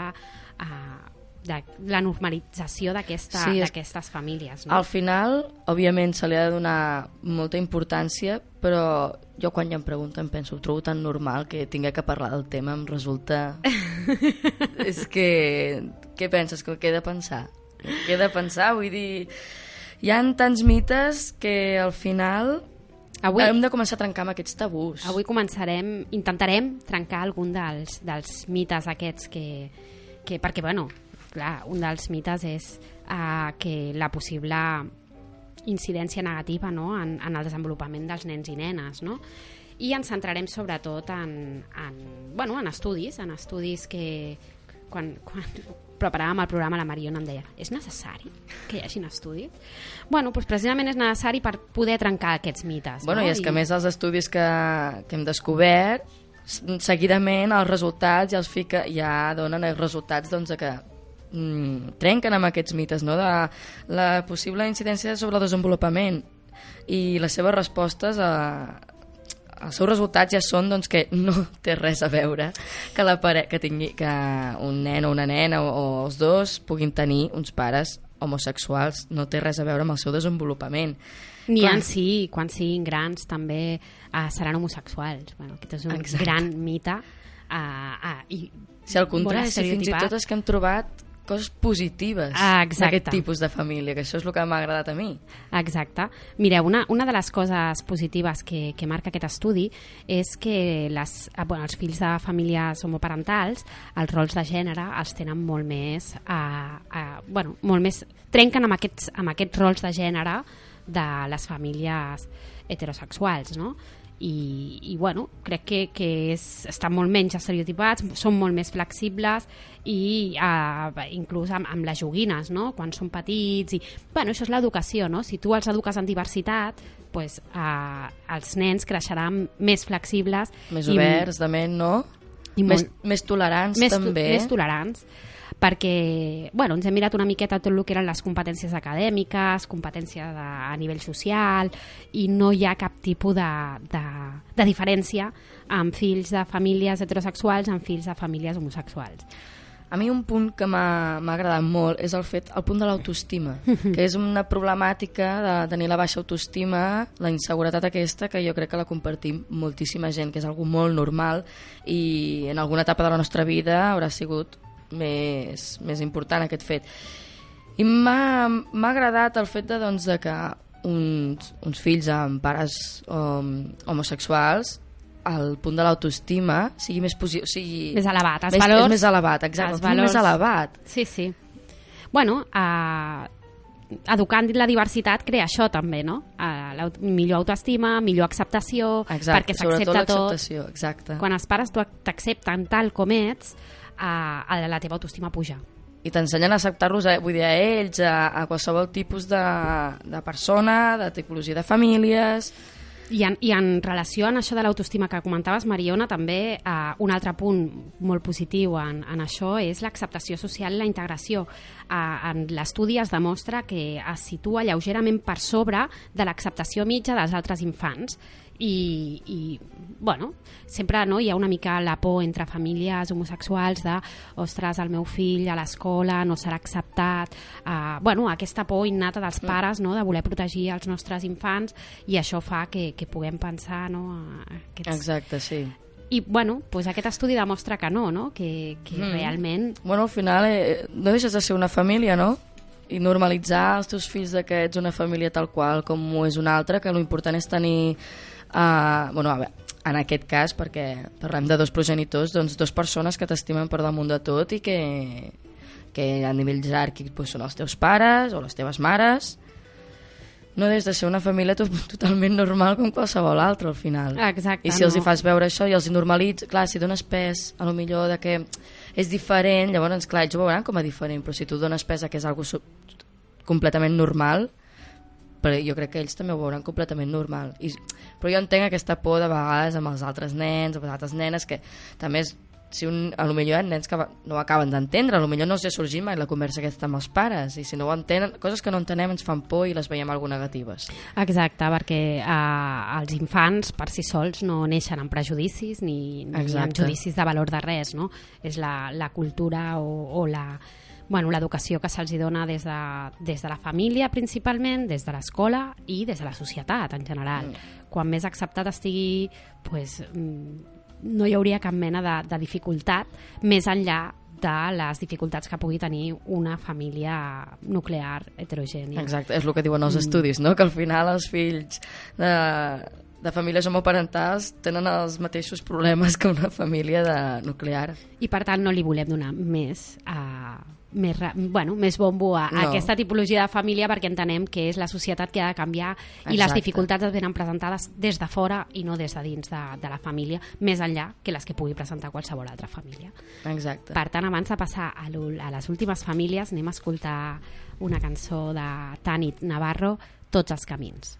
[SPEAKER 1] uh, de la normalització d'aquesta-
[SPEAKER 2] Sí, és-
[SPEAKER 1] d'aquestes famílies. No?
[SPEAKER 2] Al final, òbviament, se li ha de donar molta importància, però jo quan ja em pregunten penso, ho trobo tan normal que tingué que parlar del tema, em resulta... és que... Què penses? Que he de pensar? Què he de pensar? Vull dir, hi han tants mites que al final
[SPEAKER 1] Avui,
[SPEAKER 2] hem de començar a trencar amb aquests tabús.
[SPEAKER 1] Avui començarem, intentarem trencar algun dels, dels mites aquests que, que perquè, bueno, clar, un dels mites és uh, que la possible incidència negativa no? en, en el desenvolupament dels nens i nenes, no? i ens centrarem sobretot en, en, bueno, en estudis, en estudis que quan, quan preparàvem el programa la Mariona em deia és necessari que hi hagin estudis? Bueno, doncs precisament és necessari per poder trencar aquests mites.
[SPEAKER 2] Bueno,
[SPEAKER 1] no?
[SPEAKER 2] i és que a més els estudis que, que hem descobert, seguidament els resultats ja els fica, ja donen els resultats doncs, que mm, trenquen amb aquests mites, no? de la possible incidència sobre el desenvolupament i les seves respostes a, els seus resultats ja són doncs, que no té res a veure que, la pare que, tingui, que un nen o una nena o, o els dos puguin tenir uns pares homosexuals, no té res a veure amb el seu desenvolupament.
[SPEAKER 1] N'hi
[SPEAKER 2] Clar.
[SPEAKER 1] ha sí, quan siguin grans també uh, seran homosexuals. Bueno, aquest és un
[SPEAKER 2] Exacte.
[SPEAKER 1] gran mite. Uh, uh, i
[SPEAKER 2] Si al contrari, si fins i tot és que hem trobat coses positives
[SPEAKER 1] Ah,
[SPEAKER 2] d'aquest tipus de família, que això és el que m'ha agradat a mi.
[SPEAKER 1] Exacte. Mireu, una, una de les coses positives que, que marca aquest estudi és que les, eh, bueno, els fills de famílies homoparentals, els rols de gènere els tenen molt més... Uh, uh, bueno, molt més trenquen amb aquests, amb aquests rols de gènere de les famílies heterosexuals, no? I, i bueno, crec que, que és, estan molt menys estereotipats, són molt més flexibles i eh, inclús amb, amb les joguines, no? quan són petits i, bueno, això és l'educació, no? si tu els eduques en diversitat pues, eh, els nens creixeran més flexibles
[SPEAKER 2] Més
[SPEAKER 1] i-
[SPEAKER 2] oberts, de ment, no?
[SPEAKER 1] I
[SPEAKER 2] més,
[SPEAKER 1] molt-
[SPEAKER 2] més tolerants,
[SPEAKER 1] més,
[SPEAKER 2] també.
[SPEAKER 1] més tolerants perquè bueno, ens hem mirat una miqueta tot el que eren les competències acadèmiques, competències de, a nivell social, i no hi ha cap tipus de, de, de diferència amb fills de famílies heterosexuals amb fills de famílies homosexuals.
[SPEAKER 2] A mi un punt que m'ha agradat molt és el fet, el punt de l'autoestima, que és una problemàtica de tenir la baixa autoestima, la inseguretat aquesta, que jo crec que la compartim moltíssima gent, que és algo molt normal i en alguna etapa de la nostra vida haurà sigut més, més important aquest fet. I m'ha agradat el fet de, doncs, de que uns, uns fills amb pares um, homosexuals el punt de l'autoestima sigui més positiu, sigui
[SPEAKER 1] Més elevat, els
[SPEAKER 2] més,
[SPEAKER 1] valors-
[SPEAKER 2] és més elevat, exacte,
[SPEAKER 1] els
[SPEAKER 2] el punt més
[SPEAKER 1] valors-
[SPEAKER 2] elevat.
[SPEAKER 1] Sí, sí. Bueno, eh, educant la diversitat crea això també, no? Eh, la millor autoestima, millor acceptació, perquè
[SPEAKER 2] sobretot
[SPEAKER 1] s'accepta tot.
[SPEAKER 2] l'acceptació, exacte.
[SPEAKER 1] Quan els pares t'accepten tal com ets, eh, la teva autoestima puja.
[SPEAKER 2] I t'ensenyen a acceptar-los, a, vull dir, a ells, a, a qualsevol tipus de, de persona, de tipologia de famílies...
[SPEAKER 1] I en, I en relació amb això de l'autoestima que comentaves, Mariona, també eh, un altre punt molt positiu en, en això és l'acceptació social i la integració. Eh, en l'estudi es demostra que es situa lleugerament per sobre de l'acceptació mitja dels altres infants i, i bueno, sempre no, hi ha una mica la por entre famílies homosexuals de ostres, el meu fill a l'escola no serà acceptat uh, bueno, aquesta por innata dels pares no, de voler protegir els nostres infants i això fa que, que puguem pensar no, aquests...
[SPEAKER 2] Exacte, sí.
[SPEAKER 1] i bueno, pues aquest estudi demostra que no, no? que, que
[SPEAKER 2] Mm.
[SPEAKER 1] realment
[SPEAKER 2] Bueno, al final eh, no deixes de ser una família, no? I normalitzar als teus fills de que ets una família tal qual com ho és una altra, que l'important és tenir... Uh, bueno, a veure, en aquest cas, perquè parlem de dos progenitors, doncs dos persones que t'estimen per damunt de tot i que, que a nivell jeràrquic doncs, són els teus pares o les teves mares, no des de ser una família to totalment normal com qualsevol altra al final.
[SPEAKER 1] Exacte,
[SPEAKER 2] I si els hi
[SPEAKER 1] no.
[SPEAKER 2] fas veure això i els hi normalitz, clar, si dones pes a lo millor de que és diferent, llavors, clar, ells ho veuran com a diferent, però si tu dones pes a que és algo completament normal, però jo crec que ells també ho veuran completament normal. I, però jo entenc aquesta por de vegades amb els altres nens o amb les altres nenes, que també és, si un, a lo millor hi ha nens que no acaben d'entendre, a lo millor no els ha sorgit mai la conversa aquesta amb els pares, i si no ho entenen, coses que no entenem ens fan por i les veiem algo negatives.
[SPEAKER 1] Exacte, perquè eh, els infants per si sols no neixen amb prejudicis ni, ni amb judicis de valor de res, no? És la, la cultura o, o la bueno, l'educació que se'ls dona des de, des de la família principalment, des de l'escola i des de la societat en general. Mm. Quan més acceptat estigui, pues, mm, no hi hauria cap mena de, de dificultat més enllà de les dificultats que pugui tenir una família nuclear heterogènia.
[SPEAKER 2] Exacte, és el que diuen
[SPEAKER 1] Mm.
[SPEAKER 2] els estudis, no? que al final els fills de, de famílies homoparentals tenen els mateixos problemes que una família de nuclear.
[SPEAKER 1] i per tant no li volem donar més a, més, bueno, més bombo a, a
[SPEAKER 2] No.
[SPEAKER 1] aquesta tipologia de família perquè entenem que és la societat que ha de canviar i les
[SPEAKER 2] Exacte.
[SPEAKER 1] dificultats es venen presentades des de fora i no des de dins de, de la família, més enllà que les que pugui presentar qualsevol altra família.
[SPEAKER 2] Exacte.
[SPEAKER 1] Per tant, abans de passar a, a les últimes famílies, anem a escoltar una cançó de Tanit Navarro, Tots els camins.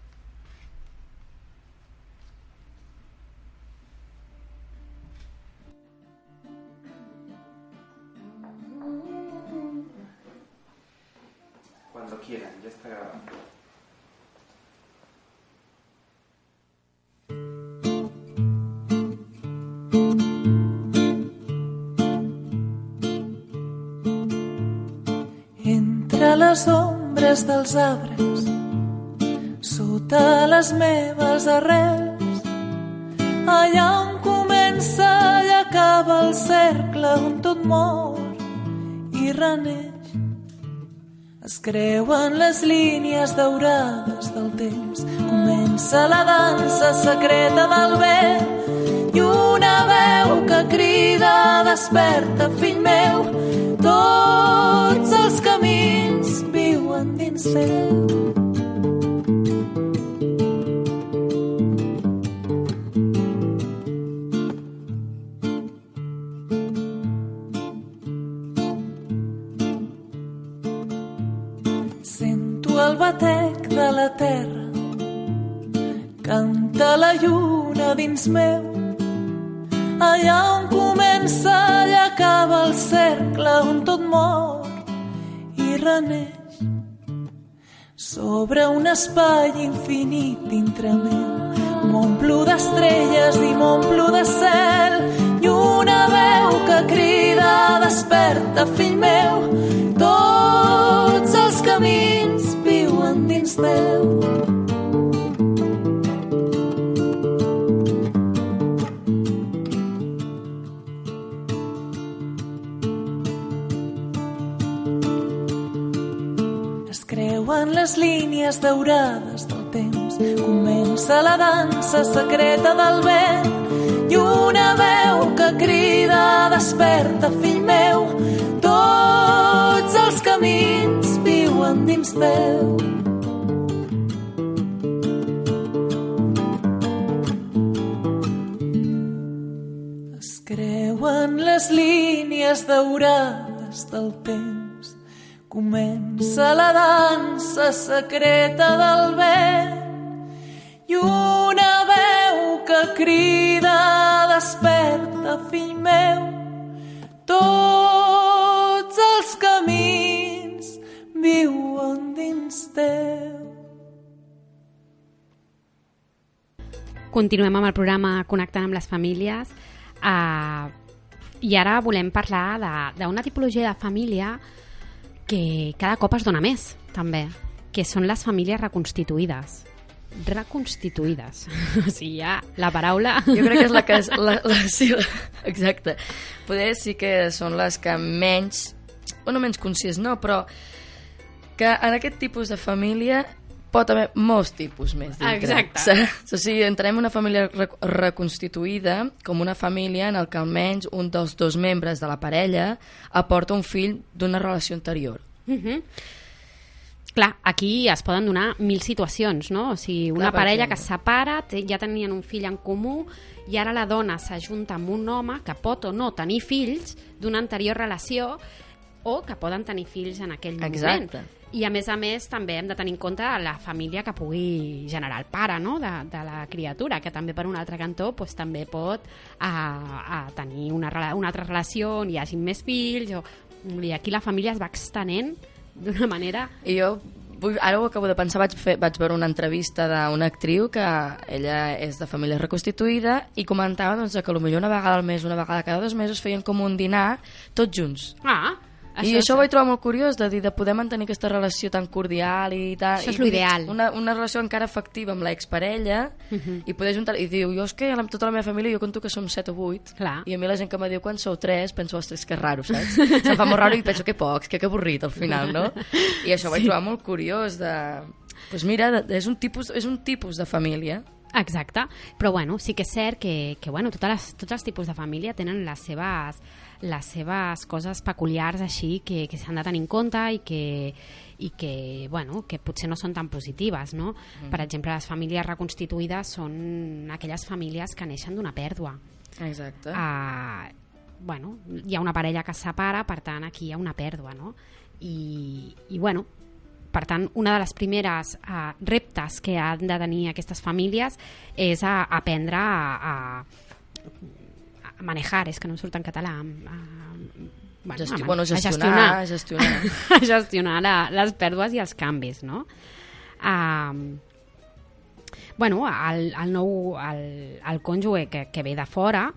[SPEAKER 6] Les ombres dels arbres, sota les meves arrels, allà on comença i acaba el cercle on tot mor i reneix. Es creuen les línies daurades del temps, comença la dansa secreta del vent i una veu que crida desperta, fill meu, tots els camins batec de la terra, canta la lluna dins meu, allà on comença i acaba el cercle on tot mor i. Sobre un espai infinit dintre meu, m'omplo d'estrelles i m'omplo de cel i una veu que crida desperta, fill meu, tots els camins viuen dins teu. Les línies daurades del temps. Comença la dansa secreta del vent i una veu que crida desperta, fill meu, tots els camins viuen dins teu. Es creuen les línies daurades del temps. Comença la dansa secreta del vent i una veu que crida desperta, fill meu, tots els camins viuen dins teu.
[SPEAKER 1] Continuem amb el programa Connectant amb les famílies uh, i ara volem parlar d'una tipologia de família que cada cop es dona més, també, que són les famílies reconstituïdes. Reconstituïdes. o sigui, ja la paraula...
[SPEAKER 2] Jo crec que és la que... És, la, la, sí, la, exacte. Poder sí que són les que menys... O no menys conscients, no, però que en aquest tipus de família pot haver molts tipus més dintre.
[SPEAKER 1] Exacte.
[SPEAKER 2] O sigui, entenem una família re reconstituïda com una família en el que almenys un dels dos membres de la parella aporta un fill d'una relació anterior.
[SPEAKER 1] Mhm. Clar, aquí es poden donar mil situacions, no? O sigui, una
[SPEAKER 2] Clar,
[SPEAKER 1] parella que es separa, ja tenien un fill en comú i ara la dona s'ajunta amb un home que pot o no tenir fills d'una anterior relació o que poden tenir fills en aquell
[SPEAKER 2] Exacte.
[SPEAKER 1] moment. I a més a més també hem de tenir en compte la família que pugui generar el pare no? de, de la criatura, que també per un altre cantó doncs, també pot a, a tenir una, una altra relació on hi hagi més fills o, i aquí la família es va extenent d'una manera
[SPEAKER 2] I jo, vull, ara ho acabo de pensar, vaig, fer, vaig veure una entrevista d'una actriu que ella és de família reconstituïda i comentava doncs, que potser una vegada al mes, una vegada cada dos mesos feien com un dinar tots junts.
[SPEAKER 1] Ah,
[SPEAKER 2] Això I això ho vaig trobar molt curiós, de dir, de poder mantenir aquesta relació tan cordial i tal.
[SPEAKER 1] Això és l'ideal.
[SPEAKER 2] Una, una relació encara efectiva amb l'exparella uh -huh. i poder juntar... I diu, jo és que amb tota la meva família jo conto que som set o vuit.
[SPEAKER 1] Clar.
[SPEAKER 2] I a mi la gent que me diu quan sou tres, penso, ostres, que raro, saps? Se'm fa molt raro i penso que pocs, que que avorrit al final, no? I això ho vaig trobar molt curiós de... Doncs pues mira, és un, tipus, és un tipus de família.
[SPEAKER 1] Exacte, però bueno, sí que és cert que, que bueno, totes les, tots els tipus de família tenen les seves, les seves coses peculiars així que, que s'han de tenir en compte i que, i que, bueno, que potser no són tan positives. No? Mm. Per exemple, les famílies reconstituïdes són aquelles famílies que neixen d'una pèrdua.
[SPEAKER 2] Exacte.
[SPEAKER 1] Uh, bueno, hi ha una parella que es separa, per tant, aquí hi ha una pèrdua. No? I, I, bueno, per tant, una de les primeres uh, reptes que han de tenir aquestes famílies és a, aprendre a, a manejar, és que no em surt en català, a, bueno,
[SPEAKER 2] Gesti
[SPEAKER 1] a,
[SPEAKER 2] bueno,
[SPEAKER 1] a
[SPEAKER 2] gestionar, gestionar.
[SPEAKER 1] a gestionar la, les pèrdues i els canvis, no? Um, bueno, el, el nou el, el cònjuge que, que ve de fora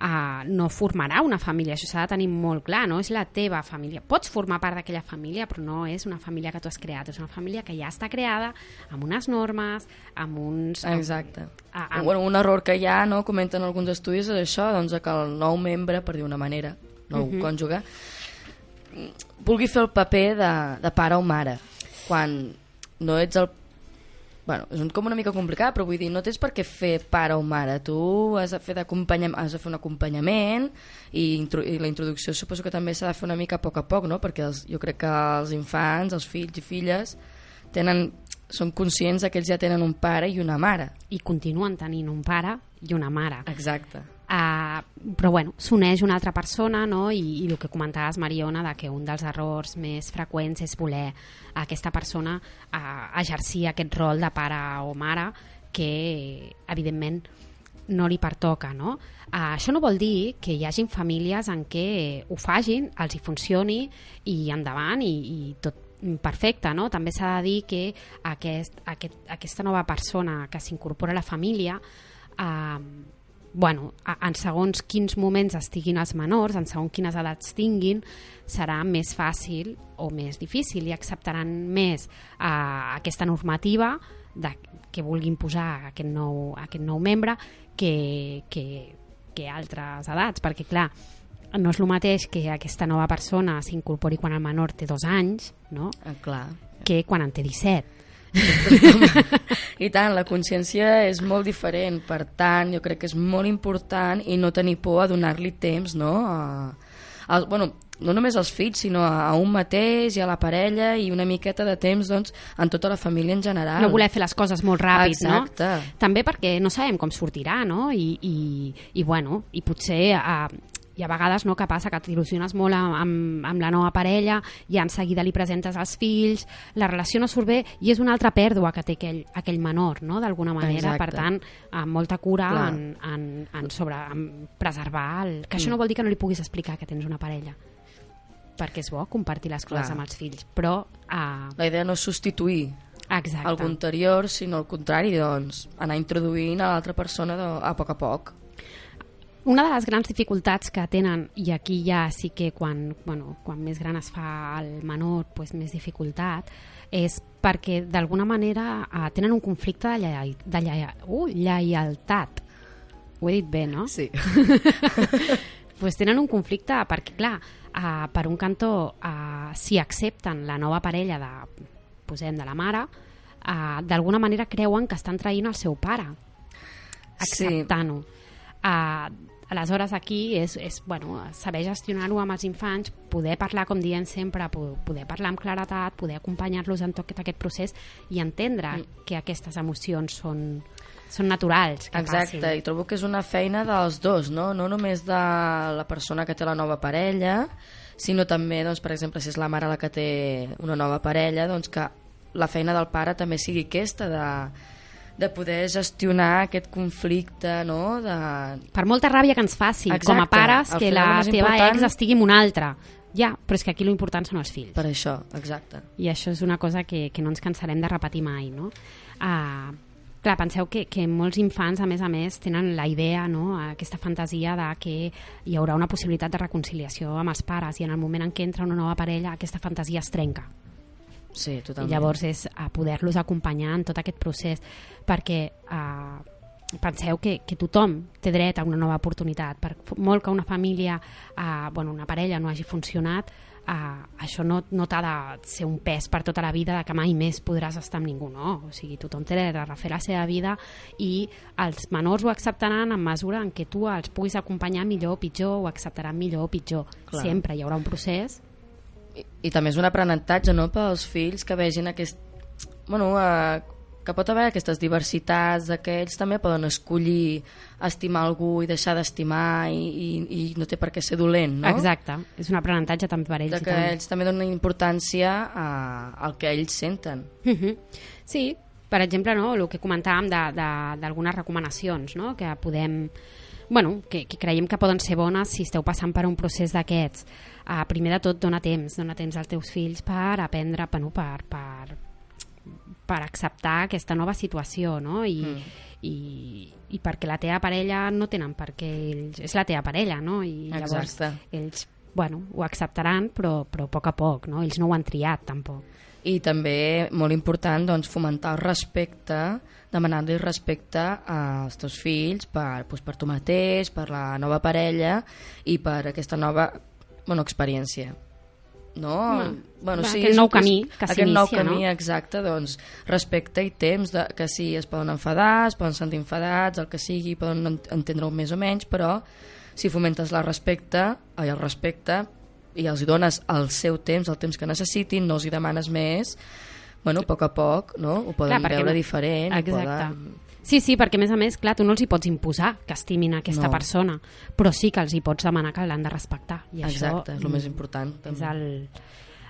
[SPEAKER 1] uh, no formarà una família, això s'ha de tenir molt clar, no és la teva família. Pots formar part d'aquella família, però no és una família que tu has creat, és una família que ja està creada amb unes normes, amb uns... amb-
[SPEAKER 2] Exacte.
[SPEAKER 1] a- amb-
[SPEAKER 2] Bueno, un error que hi ha, no, comenten alguns estudis, és això, doncs, que el nou membre, per dir una manera, nou
[SPEAKER 1] Mhm.
[SPEAKER 2] cònjuge, vulgui fer el paper de, de pare o mare, quan no ets el bueno, és un, com una mica complicat, però vull dir, no tens per què fer pare o mare, tu has de fer, has de fer un acompanyament i, intro, i la introducció suposo que també s'ha de fer una mica a poc a poc, no? perquè els, jo crec que els infants, els fills i filles tenen, són conscients que ells ja tenen un pare i una mare.
[SPEAKER 1] i continuen tenint un pare i una mare.
[SPEAKER 2] Exacte.
[SPEAKER 1] Uh, però bueno, s'uneix una altra persona no? I, i el que comentaves Mariona de que un dels errors més freqüents és voler aquesta persona uh, exercir aquest rol de pare o mare que evidentment no li pertoca, no? Uh, això no vol dir que hi hagin famílies en què ho fagin, els hi funcioni i endavant i, i tot perfecte, no? També s'ha de dir que aquest, aquest, aquesta nova persona que s'incorpora a la família uh, bueno, en segons quins moments estiguin els menors, en segons quines edats tinguin, serà més fàcil o més difícil i acceptaran més eh, aquesta normativa de, que vulguin posar aquest nou, aquest nou membre que, que, que altres edats, perquè clar, no és el mateix que aquesta nova persona s'incorpori quan el menor té dos anys, no?
[SPEAKER 2] Ah, clar.
[SPEAKER 1] que quan en té 17.
[SPEAKER 2] I tant, la consciència és molt diferent, per tant, jo crec que és molt important i no tenir por a donar-li temps, no? A, a, bueno, no només als fills, sinó a, a un mateix i a la parella i una miqueta de temps, doncs, en tota la família en general.
[SPEAKER 1] no voler fer les coses molt ràpid,
[SPEAKER 2] Exacte.
[SPEAKER 1] no? També perquè no sabem com sortirà, no? I, i, i bueno, i potser eh, hi ha vegades no, que passa que t'il·lusiones molt amb, amb, amb la nova parella i en seguida li presentes als fills, la relació no surt bé i és una altra pèrdua que té aquell, aquell menor, no? d'alguna manera.
[SPEAKER 2] Exacte.
[SPEAKER 1] Per tant, amb molta cura
[SPEAKER 2] Clar.
[SPEAKER 1] en, en, en, sobre, en preservar... El... Que això no vol dir que no li puguis explicar que tens una parella perquè és bo compartir les coses
[SPEAKER 2] Clar.
[SPEAKER 1] amb els fills, però... Uh,
[SPEAKER 2] La idea no és substituir
[SPEAKER 1] exacte.
[SPEAKER 2] algú anterior, sinó al contrari, doncs, anar introduint a l'altra persona de, a poc a poc.
[SPEAKER 1] Una de les grans dificultats que tenen, i aquí ja sí que quan, bueno, quan més gran es fa el menor, pues, més dificultat, és perquè d'alguna manera eh, tenen un conflicte de, lleial, de lleial, uh, lleialtat. Ho he dit bé, no?
[SPEAKER 2] Sí.
[SPEAKER 1] pues tenen un conflicte perquè, clar, uh, per un cantó, uh, si accepten la nova parella de, posem, de la mare, uh, d'alguna manera creuen que estan traint el seu pare
[SPEAKER 2] Sí.
[SPEAKER 1] acceptant-ho. Uh, aleshores aquí és, és bueno, saber gestionar-ho amb els infants, poder parlar, com diem sempre, po- poder parlar amb claretat, poder acompanyar-los en tot aquest procés i entendre
[SPEAKER 2] Mm.
[SPEAKER 1] que aquestes emocions són, són naturals. Que
[SPEAKER 2] Exacte,
[SPEAKER 1] passin.
[SPEAKER 2] i trobo que és una feina dels dos, no? No només de la persona que té la nova parella, sinó també, doncs, per exemple, si és la mare la que té una nova parella, doncs que la feina del pare també sigui aquesta, de, de poder gestionar aquest conflicte, no? De...
[SPEAKER 1] Per molta ràbia que ens faci,
[SPEAKER 2] Exacte.
[SPEAKER 1] com a pares, que la teva
[SPEAKER 2] important-
[SPEAKER 1] ex estigui amb un altre. Ja, però és que aquí l'important són els fills.
[SPEAKER 2] Per això, exacte.
[SPEAKER 1] I això és una cosa que, que no ens cansarem de repetir mai, no? Uh, clar, penseu que, que molts infants, a més a més, tenen la idea, no? aquesta fantasia de que hi haurà una possibilitat de reconciliació amb els pares i en el moment en què entra una nova parella aquesta fantasia es trenca.
[SPEAKER 2] Sí,
[SPEAKER 1] I
[SPEAKER 2] totalment.
[SPEAKER 1] llavors és a poder-los acompanyar en tot aquest procés perquè uh, penseu que, que tothom té dret a una nova oportunitat per molt que una família, uh, bueno, una parella no hagi funcionat uh, això no, no t'ha de ser un pes per tota la vida de que mai més podràs estar amb ningú, no. O sigui, tothom té dret a refer la seva vida i els menors ho acceptaran en mesura en què tu els puguis acompanyar millor o pitjor, ho acceptaran millor o pitjor.
[SPEAKER 2] Clar.
[SPEAKER 1] Sempre hi haurà un procés.
[SPEAKER 2] I, i també és un aprenentatge no, pels fills que vegin aquest... Bueno, eh, que pot haver aquestes diversitats, que ells també poden escollir estimar algú i deixar d'estimar i, i, i no té per què ser dolent, no?
[SPEAKER 1] Exacte, és un aprenentatge també per ells.
[SPEAKER 2] De que
[SPEAKER 1] tant.
[SPEAKER 2] ells també donen importància a, al que ells senten.
[SPEAKER 1] Mhm. Sí, per exemple, no, el que comentàvem de- de- d'algunes recomanacions no, que podem bueno, que, que creiem que poden ser bones si esteu passant per un procés d'aquests. Uh, primer de tot, dona temps, dona temps als teus fills per aprendre, bueno, per, per, per acceptar aquesta nova situació, no? I, mm. i, i perquè la teva parella no tenen perquè ells, és la teva parella, no? I llavors
[SPEAKER 2] Exacte.
[SPEAKER 1] ells, bueno, ho acceptaran, però, però a poc a poc, no? Ells no ho han triat, tampoc.
[SPEAKER 2] I també, molt important, doncs, fomentar el respecte, demanar-li respecte als teus fills per, doncs, per tu mateix, per la nova parella i per aquesta nova bueno, experiència. No?
[SPEAKER 1] bueno, aquest nou camí que
[SPEAKER 2] Aquest nou
[SPEAKER 1] s'inicia, no?
[SPEAKER 2] camí, exacte, doncs, respecte i temps, de, que sí, es poden enfadar, es poden sentir enfadats, el que sigui, poden ent- entendre-ho més o menys, però si fomentes la respecte, el respecte, i els dones el seu temps, el temps que necessitin, no els hi demanes més, bueno, a poc a poc, no? Ho poden
[SPEAKER 1] Clar,
[SPEAKER 2] veure
[SPEAKER 1] no-
[SPEAKER 2] diferent.
[SPEAKER 1] Exacte.
[SPEAKER 2] Poden...
[SPEAKER 1] Sí, sí, perquè a més a més, clar, tu no els hi pots imposar que estimin aquesta
[SPEAKER 2] No.
[SPEAKER 1] persona, però sí que els hi pots demanar que l'han de respectar. I
[SPEAKER 2] Exacte,
[SPEAKER 1] això,
[SPEAKER 2] és el més important.
[SPEAKER 1] És
[SPEAKER 2] També.
[SPEAKER 1] el...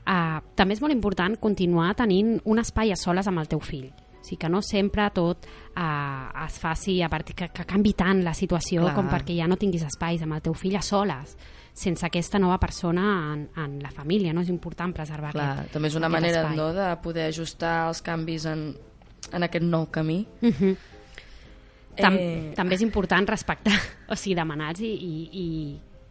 [SPEAKER 1] Uh, també és molt important continuar tenint un espai a soles amb el teu fill. O sigui, que no sempre tot uh, es faci a partir que, que canvi tant la situació
[SPEAKER 2] Clar.
[SPEAKER 1] com perquè ja no tinguis espais amb el teu fill a soles sense aquesta nova persona en, en la família, no? És important preservar
[SPEAKER 2] Clar,
[SPEAKER 1] aquest,
[SPEAKER 2] també és una manera
[SPEAKER 1] espai.
[SPEAKER 2] no, de poder ajustar els canvis en, en aquest nou camí.
[SPEAKER 1] Mhm. Tam
[SPEAKER 2] Eh,
[SPEAKER 1] També és important respectar, o sigui, demanar-los i, i, i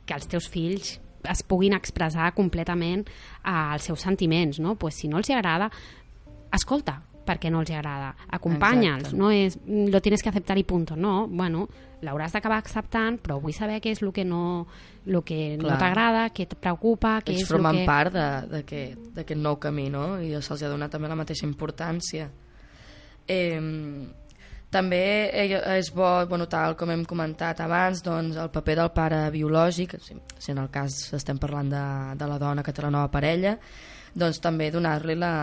[SPEAKER 1] que els teus fills es puguin expressar completament eh, els seus sentiments, no? Pues si no els agrada, escolta perquè no els agrada, acompanya'ls, no és lo tienes que aceptar i punto, no, bueno, l'hauràs d'acabar acceptant, però vull saber què és el que no, lo que no
[SPEAKER 2] Clar.
[SPEAKER 1] t'agrada, què et preocupa, què
[SPEAKER 2] ells
[SPEAKER 1] és el
[SPEAKER 2] formen
[SPEAKER 1] que...
[SPEAKER 2] part de- d'aquest nou camí, no? I se'ls ha donat també la mateixa importància. Eh, també és bo, bueno, tal com hem comentat abans, doncs, el paper del pare biològic, si, si en el cas estem parlant de, de la dona que té la nova parella, doncs també donar-li la,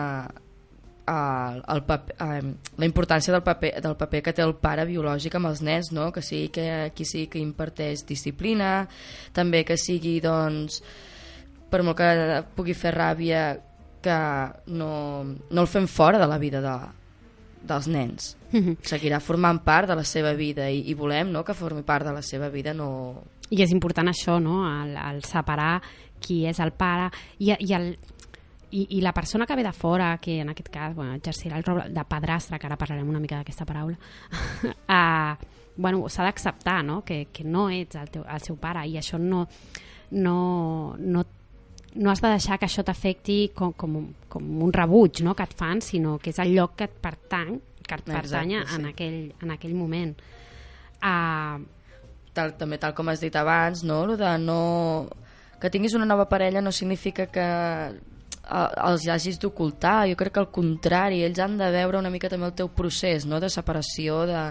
[SPEAKER 2] el, el paper, eh, la importància del paper, del paper que té el pare biològic amb els nens, no? que sigui que qui sigui que imparteix disciplina, també que sigui doncs, per molt que pugui fer ràbia que no, no el fem fora de la vida de, dels nens
[SPEAKER 1] Mhm.
[SPEAKER 2] seguirà formant part de la seva vida i, i volem no, que formi part de la seva vida no...
[SPEAKER 1] I és important això, no? El, el separar qui és el pare i, i, el, i, i la persona que ve de fora, que en aquest cas bueno, exercirà el rol de padrastre, que ara parlarem una mica d'aquesta paraula, uh, bueno, s'ha d'acceptar no? que, que no ets el, teu, el seu pare i això no, no, no, no has de deixar que això t'afecti com, com, com un rebuig no? que et fan, sinó que és el lloc que et pertany que et pertanya
[SPEAKER 2] Exacte, sí.
[SPEAKER 1] en, aquell, en aquell moment. Uh,
[SPEAKER 2] tal, també tal com has dit abans, no? Lo de no... que tinguis una nova parella no significa que els hagis d'ocultar, jo crec que al contrari, ells han de veure una mica també el teu procés no? de separació, de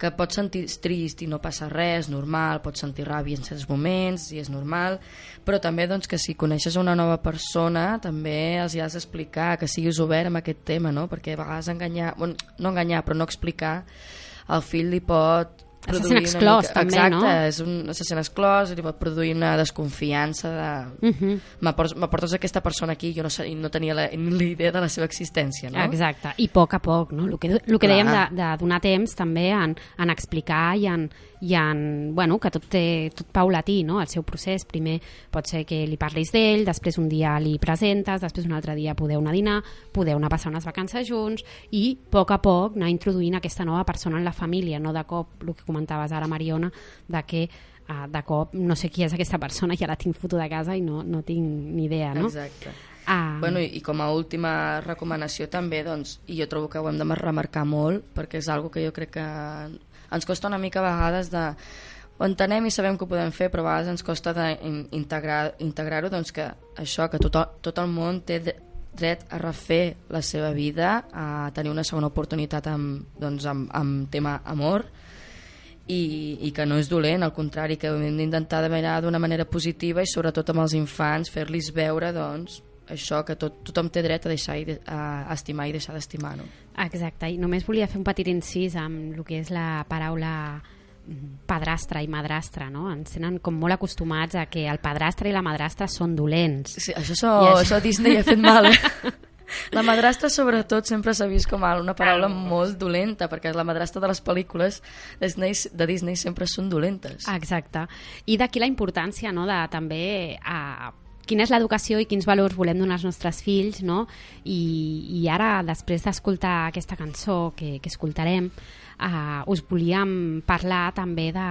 [SPEAKER 2] que pots sentir trist i no passa res, normal, pots sentir ràbia en certs moments i és normal, però també doncs, que si coneixes una nova persona també els hi has d'explicar, que siguis obert amb aquest tema, no? perquè a vegades enganyar, bueno, no enganyar, però no explicar, el fill li pot
[SPEAKER 1] Se sent exclòs, també,
[SPEAKER 2] Exacte,
[SPEAKER 1] no?
[SPEAKER 2] és un, se sent exclòs, li pot produir una desconfiança de...
[SPEAKER 1] uh -huh.
[SPEAKER 2] M'apor- M'aportes aquesta persona aquí, jo no, sa- no tenia la, ni la idea de la seva existència, no?
[SPEAKER 1] Exacte, i a poc a poc, no? El que, el que
[SPEAKER 2] Clar.
[SPEAKER 1] dèiem de, de donar temps també en, en explicar i en, i en, bueno, que tot té tot paulatí, no? El seu procés, primer pot ser que li parlis d'ell, després un dia li presentes, després un altre dia podeu anar a dinar, podeu anar a passar unes vacances junts i a poc a poc anar introduint aquesta nova persona en la família, no de cop, el que comentaves ara, Mariona, de que uh, de cop no sé qui és aquesta persona, ja la tinc foto de casa i no, no tinc ni idea, no?
[SPEAKER 2] Exacte.
[SPEAKER 1] Ah,
[SPEAKER 2] Bueno, i, i com a última recomanació també, doncs, i jo trobo que ho hem de remarcar molt, perquè és algo que jo crec que ens costa una mica a vegades de ho entenem i sabem que ho podem fer, però a vegades ens costa d'integrar-ho, integrar doncs que això, que tot, tot el món té dret a refer la seva vida, a tenir una segona oportunitat amb, doncs, amb, amb tema amor, i, i que no és dolent, al contrari, que hem d'intentar de mirar d'una manera positiva i sobretot amb els infants fer-los veure doncs, això, que tot, tothom té dret a deixar i de, a estimar i deixar d'estimar. No?
[SPEAKER 1] Exacte, i només volia fer un petit incís amb el que és la paraula mm, padrastre i madrastra, no? Ens tenen com molt acostumats a que el padrastre i la madrastra són dolents.
[SPEAKER 2] Sí, això, so, això... això Disney ha fet mal. Eh? La madrastra, sobretot, sempre s'ha vist com una paraula molt dolenta, perquè la madrastra de les pel·lícules Disney, de Disney sempre són dolentes.
[SPEAKER 1] Exacte. I d'aquí la importància no, de també a quina és l'educació i quins valors volem donar als nostres fills, no? I, i ara, després d'escoltar aquesta cançó que, que escoltarem, uh, us volíem parlar també de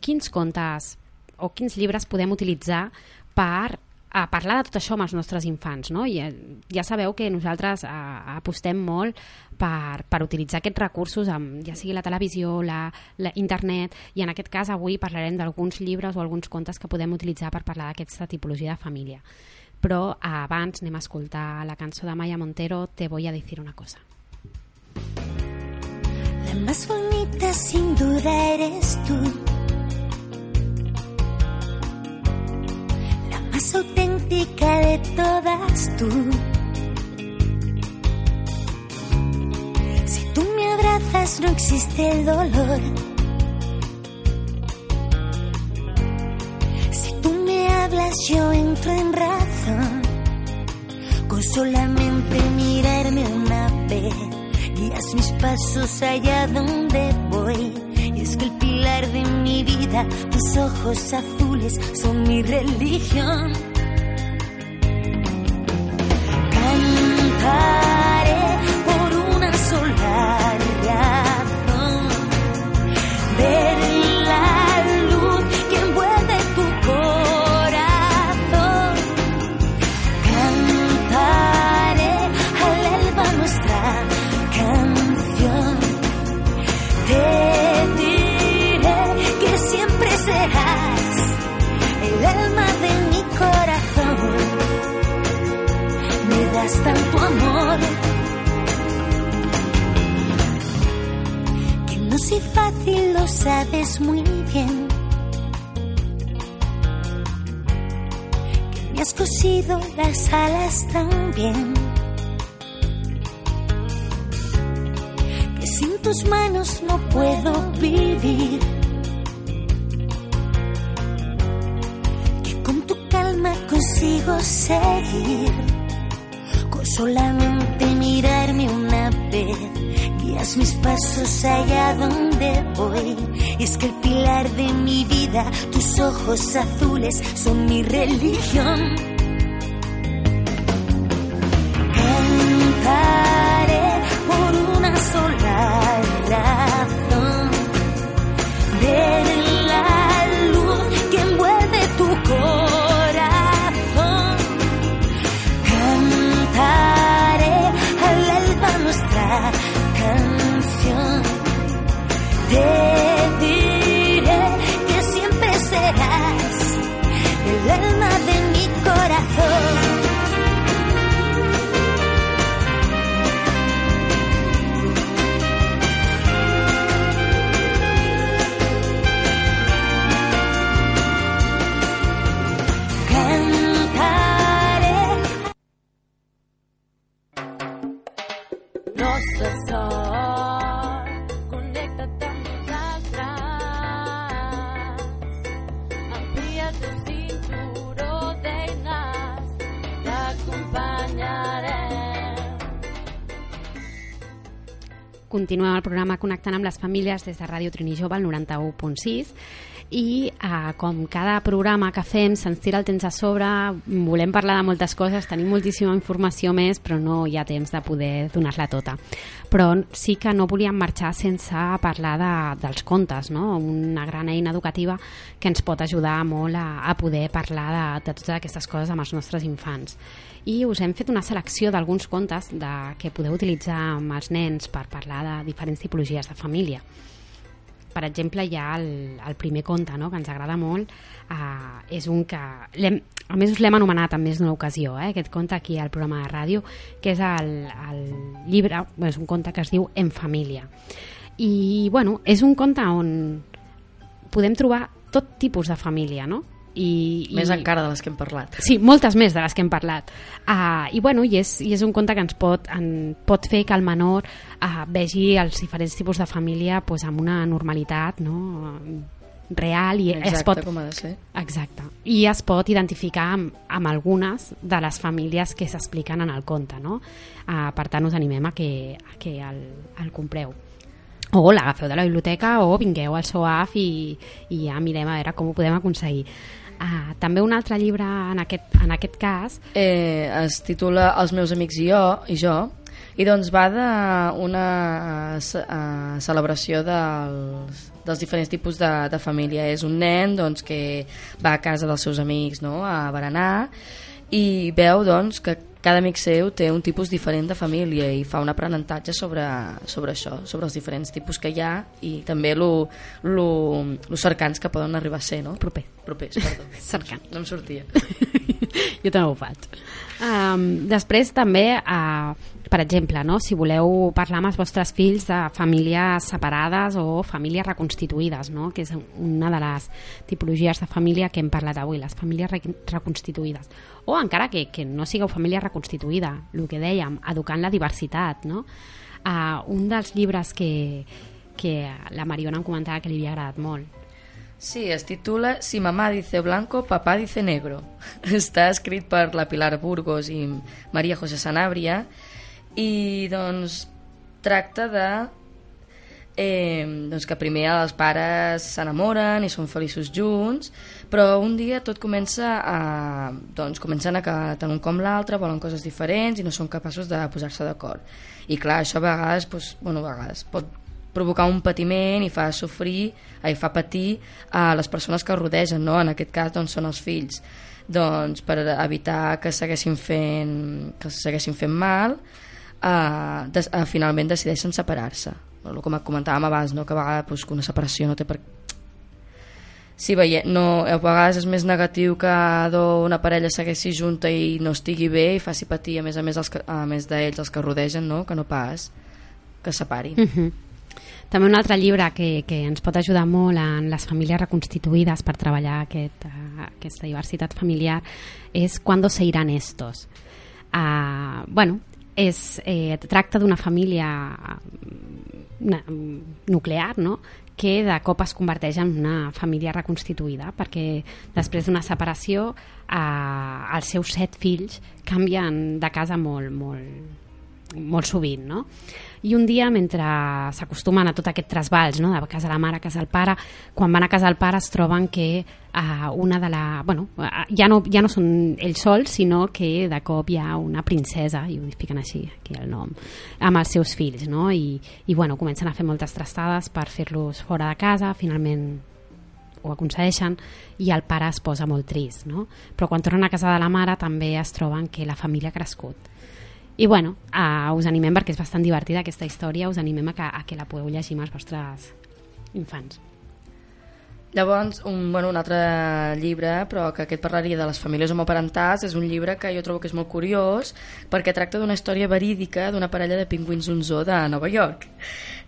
[SPEAKER 1] quins contes o quins llibres podem utilitzar per a parlar de tot això amb els nostres infants. No? I, eh, ja sabeu que nosaltres a, eh, apostem molt per, per utilitzar aquests recursos, amb, ja sigui la televisió, la, la internet, i en aquest cas avui parlarem d'alguns llibres o alguns contes que podem utilitzar per parlar d'aquesta tipologia de família. Però abans anem a escoltar la cançó de Maya Montero, Te voy a decir una cosa.
[SPEAKER 7] La más bonita sin duda eres tú más auténtica de todas tú. Si tú me abrazas no existe el dolor. Si tú me hablas yo entro en razón. Con solamente mirarme una vez, guías mis pasos allá donde voy que el pilar de mi vida, tus ojos azules son mi religión. Cantaré por una sola razón. Ver Das tanto amor que no soy fácil, lo sabes muy bien. Que me has cosido las alas también. que sin tus manos no puedo vivir. Que con tu calma consigo seguir. Solamente mirarme una vez, guías mis pasos allá donde voy. Y es que el pilar de mi vida, tus ojos azules, son mi religión. Cantaré por una sola
[SPEAKER 1] Continuem el programa connectant amb les famílies des de Ràdio Trini Jove, al 91.6 i eh, com cada programa que fem se'ns tira el temps a sobre, volem parlar de moltes coses, tenim moltíssima informació més, però no hi ha temps de poder donar-la tota. Però sí que no volíem marxar sense parlar de, dels contes, no? una gran eina educativa que ens pot ajudar molt a, a poder parlar de, de totes aquestes coses amb els nostres infants. I us hem fet una selecció d'alguns contes de, que podeu utilitzar amb els nens per parlar de diferents tipologies de família. Per exemple, hi ha el, el primer conte, no?, que ens agrada molt, uh, és un que... A més, l'hem anomenat en més d'una ocasió, eh, aquest conte aquí al programa de ràdio, que és el, el llibre, és un conte que es diu En família. I, bueno, és un conte on podem trobar tot tipus de família, no? I,
[SPEAKER 2] Més
[SPEAKER 1] i,
[SPEAKER 2] encara de les que hem parlat.
[SPEAKER 1] Sí, moltes més de les que hem parlat. Uh, I, bueno, i és, i és un conte que ens pot, en, pot fer que el menor uh, vegi els diferents tipus de família pues, amb una normalitat no? real i es
[SPEAKER 2] Exacte,
[SPEAKER 1] pot,
[SPEAKER 2] com ha de ser.
[SPEAKER 1] Exacte. I es pot identificar amb, amb algunes de les famílies que s'expliquen en el conte, no? Uh, per tant, us animem a que, a que el, el compreu. O l'agafeu de la biblioteca o vingueu al SOAF i, i ja mirem a veure com ho podem aconseguir. Uh, també un altre llibre en aquest, en aquest cas
[SPEAKER 2] Eh, es titula Els meus amics i jo, i jo i doncs va d'una uh, celebració dels, dels diferents tipus de, de família. És un nen doncs, que va a casa dels seus amics no? a berenar i veu doncs, que cada amic seu té un tipus diferent de família i fa un aprenentatge sobre, sobre això, sobre els diferents tipus que hi ha i també lo, lo, lo cercans que poden arribar a ser, no?
[SPEAKER 1] proper.
[SPEAKER 2] Propers, perdó.
[SPEAKER 1] Cercant.
[SPEAKER 2] No em sortia.
[SPEAKER 1] jo també ho faig. Um, després també, uh, per exemple, no? si voleu parlar amb els vostres fills de famílies separades o famílies reconstituïdes, no? que és una de les tipologies de família que hem parlat avui, les famílies re reconstituïdes. O encara que, que no sigueu família reconstituïda, el que dèiem, educant la diversitat. No? Uh, un dels llibres que, que la Mariona em comentava que li havia agradat molt,
[SPEAKER 2] Sí, es titula Si mamá dice blanco, papá dice negro. Està escrit per la Pilar Burgos i Maria José Sanabria i doncs tracta de eh, doncs que primer els pares s'enamoren i són feliços junts, però un dia tot comença a... doncs comencen a que tant un com l'altre volen coses diferents i no són capaços de posar-se d'acord. I clar, això a vegades, doncs, bueno, a vegades pot provocar un patiment i fa sofrir, i fa patir a les persones que rodegen, no? en aquest cas doncs, són els fills. Doncs per evitar que segueixin fent, que segueixin fent mal, eh, des, eh, finalment decideixen separar-se. Bueno, com comentàvem abans, no? que a vegades doncs, que una separació no té per Sí, veie, no, a vegades és més negatiu que do- una parella segueixi junta i no estigui bé i faci patir a més a més, els que, a més d'ells els que rodegen, no? que no pas que separin.
[SPEAKER 1] Uh -huh. També un altre llibre que, que ens pot ajudar molt en les famílies reconstituïdes per treballar aquest, uh, aquesta diversitat familiar és Cuando se irán estos. Uh, bueno, és, eh, tracta d'una família una, nuclear, no?, que de cop es converteix en una família reconstituïda perquè després d'una separació eh, els seus set fills canvien de casa molt, molt, molt sovint, no? I un dia, mentre s'acostumen a tot aquest trasbals, no? de casa la mare a casa el pare, quan van a casa el pare es troben que uh, una de la... Bueno, uh, ja, no, ja no són ells sols, sinó que de cop hi ha una princesa, i ho fiquen així, aquí el nom, amb els seus fills, no? I, i bueno, comencen a fer moltes trastades per fer-los fora de casa, finalment ho aconsegueixen i el pare es posa molt trist, no? Però quan tornen a casa de la mare també es troben que la família ha crescut. I bueno, uh, us animem perquè és bastant divertida aquesta història, us animem a que, a que la podeu llegir amb els vostres infants.
[SPEAKER 2] Llavors, un, bueno, un altre llibre, però que aquest parlaria de les famílies homoparentals, és un llibre que jo trobo que és molt curiós perquè tracta d'una història verídica d'una parella de pingüins un zoo de Nova York,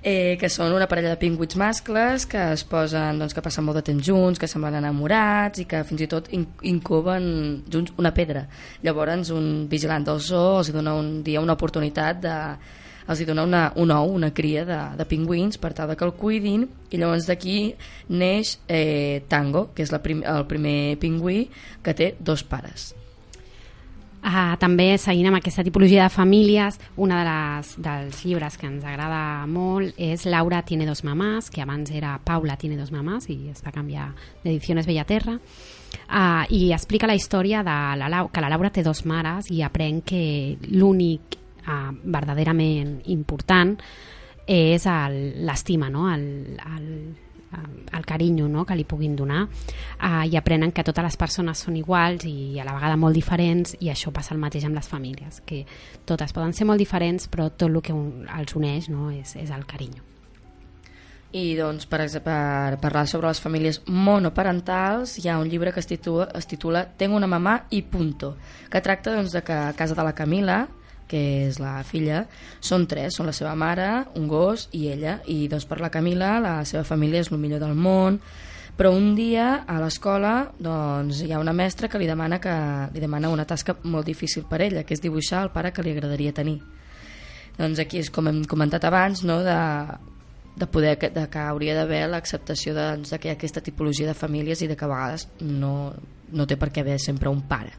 [SPEAKER 2] eh, que són una parella de pingüins mascles que es posen, doncs, que passen molt de temps junts, que semblen enamorats i que fins i tot in incuben junts una pedra. Llavors, un vigilant del zoo els dona un dia una oportunitat de els hi dona una, un ou, una cria de, de pingüins per tal que el cuidin i llavors d'aquí neix eh, Tango, que és la prim, el primer pingüí que té dos pares.
[SPEAKER 1] Uh, també seguint amb aquesta tipologia de famílies, un de les, dels llibres que ens agrada molt és Laura tiene dos mamás, que abans era Paula tiene dos mamás i es va canviar d'Ediciones Bellaterra, uh, i explica la història de la, que la Laura té dos mares i aprèn que l'únic uh, verdaderament important és l'estima, no? el, el, el carinyo no? que li puguin donar uh, i aprenen que totes les persones són iguals i a la vegada molt diferents i això passa el mateix amb les famílies que totes poden ser molt diferents però tot el que un, els uneix no? és, és el carinyo
[SPEAKER 2] I doncs, per, per parlar sobre les famílies monoparentals hi ha un llibre que es titula, es titula Tengo una mamà i punto, que tracta doncs, de que a casa de la Camila, que és la filla, són tres, són la seva mare, un gos i ella. I doncs per la Camila la seva família és el millor del món, però un dia a l'escola doncs, hi ha una mestra que li demana, que li demana una tasca molt difícil per ella, que és dibuixar el pare que li agradaria tenir. Doncs aquí és com hem comentat abans, no? de, de poder de que hauria d'haver l'acceptació de, doncs, de ha aquesta tipologia de famílies i de que a vegades no, no té per què haver sempre un pare.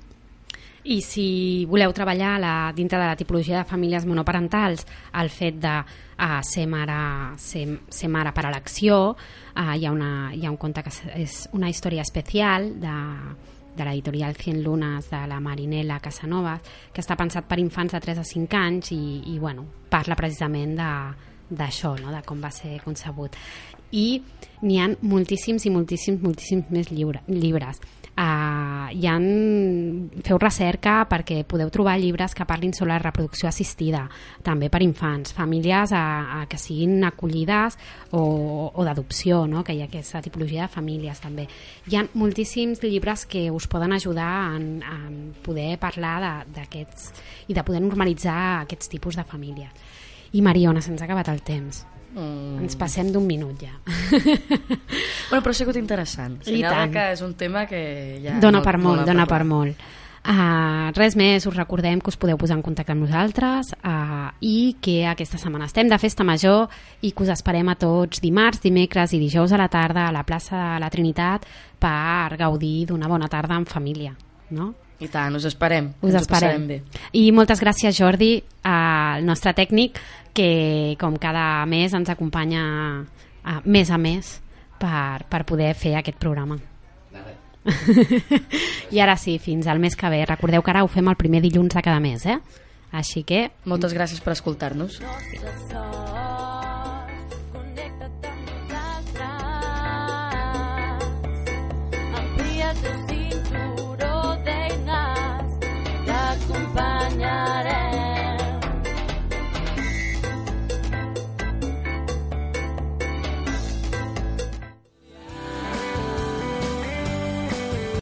[SPEAKER 1] I si voleu treballar la, dintre de la tipologia de famílies monoparentals el fet de uh, ser, mare, ser, ser mare per elecció, uh, hi, ha una, hi ha un conte que és- una història especial de, de l'editorial Cien Lunes de la Marinela Casanovas, que està pensat per infants de 3 a 5 anys i, i bueno, parla precisament de d'això, no? de com va ser concebut. I n'hi han moltíssims i moltíssims, moltíssims més llibres. Uh, hi han, feu recerca perquè podeu trobar llibres que parlin sobre la reproducció assistida, també per infants, famílies a, a que siguin acollides o, o d'adopció, no? que hi ha aquesta tipologia de famílies també. Hi ha moltíssims llibres que us poden ajudar en, en poder parlar d'aquests i de poder normalitzar aquests tipus de famílies. I Mariona, se'ns ha acabat el temps.
[SPEAKER 2] Mm.
[SPEAKER 1] Ens passem d'un minut ja.
[SPEAKER 2] Bueno, però ha sigut interessant.
[SPEAKER 1] I
[SPEAKER 2] Senyala
[SPEAKER 1] tant.
[SPEAKER 2] que és un tema que ja...
[SPEAKER 1] dona
[SPEAKER 2] no-
[SPEAKER 1] per
[SPEAKER 2] no
[SPEAKER 1] molt,
[SPEAKER 2] l'ha
[SPEAKER 1] dona per molt. Uh, res més, us recordem que us podeu posar en contacte amb nosaltres uh, i que aquesta setmana estem de festa major i que us esperem a tots dimarts, dimecres i dijous a la tarda a la plaça de la Trinitat per gaudir d'una bona tarda en família. No?
[SPEAKER 2] I tant, us esperem.
[SPEAKER 1] Us esperem.
[SPEAKER 2] bé.
[SPEAKER 1] I moltes gràcies, Jordi, al nostre tècnic, que com cada mes ens acompanya a, més a més per, per poder fer aquest programa. I ara sí, fins al mes que ve. Recordeu que ara ho fem el primer dilluns de cada mes, eh? Així que
[SPEAKER 2] Moltes gràcies per escoltar-nos.
[SPEAKER 4] Sort. soñaré.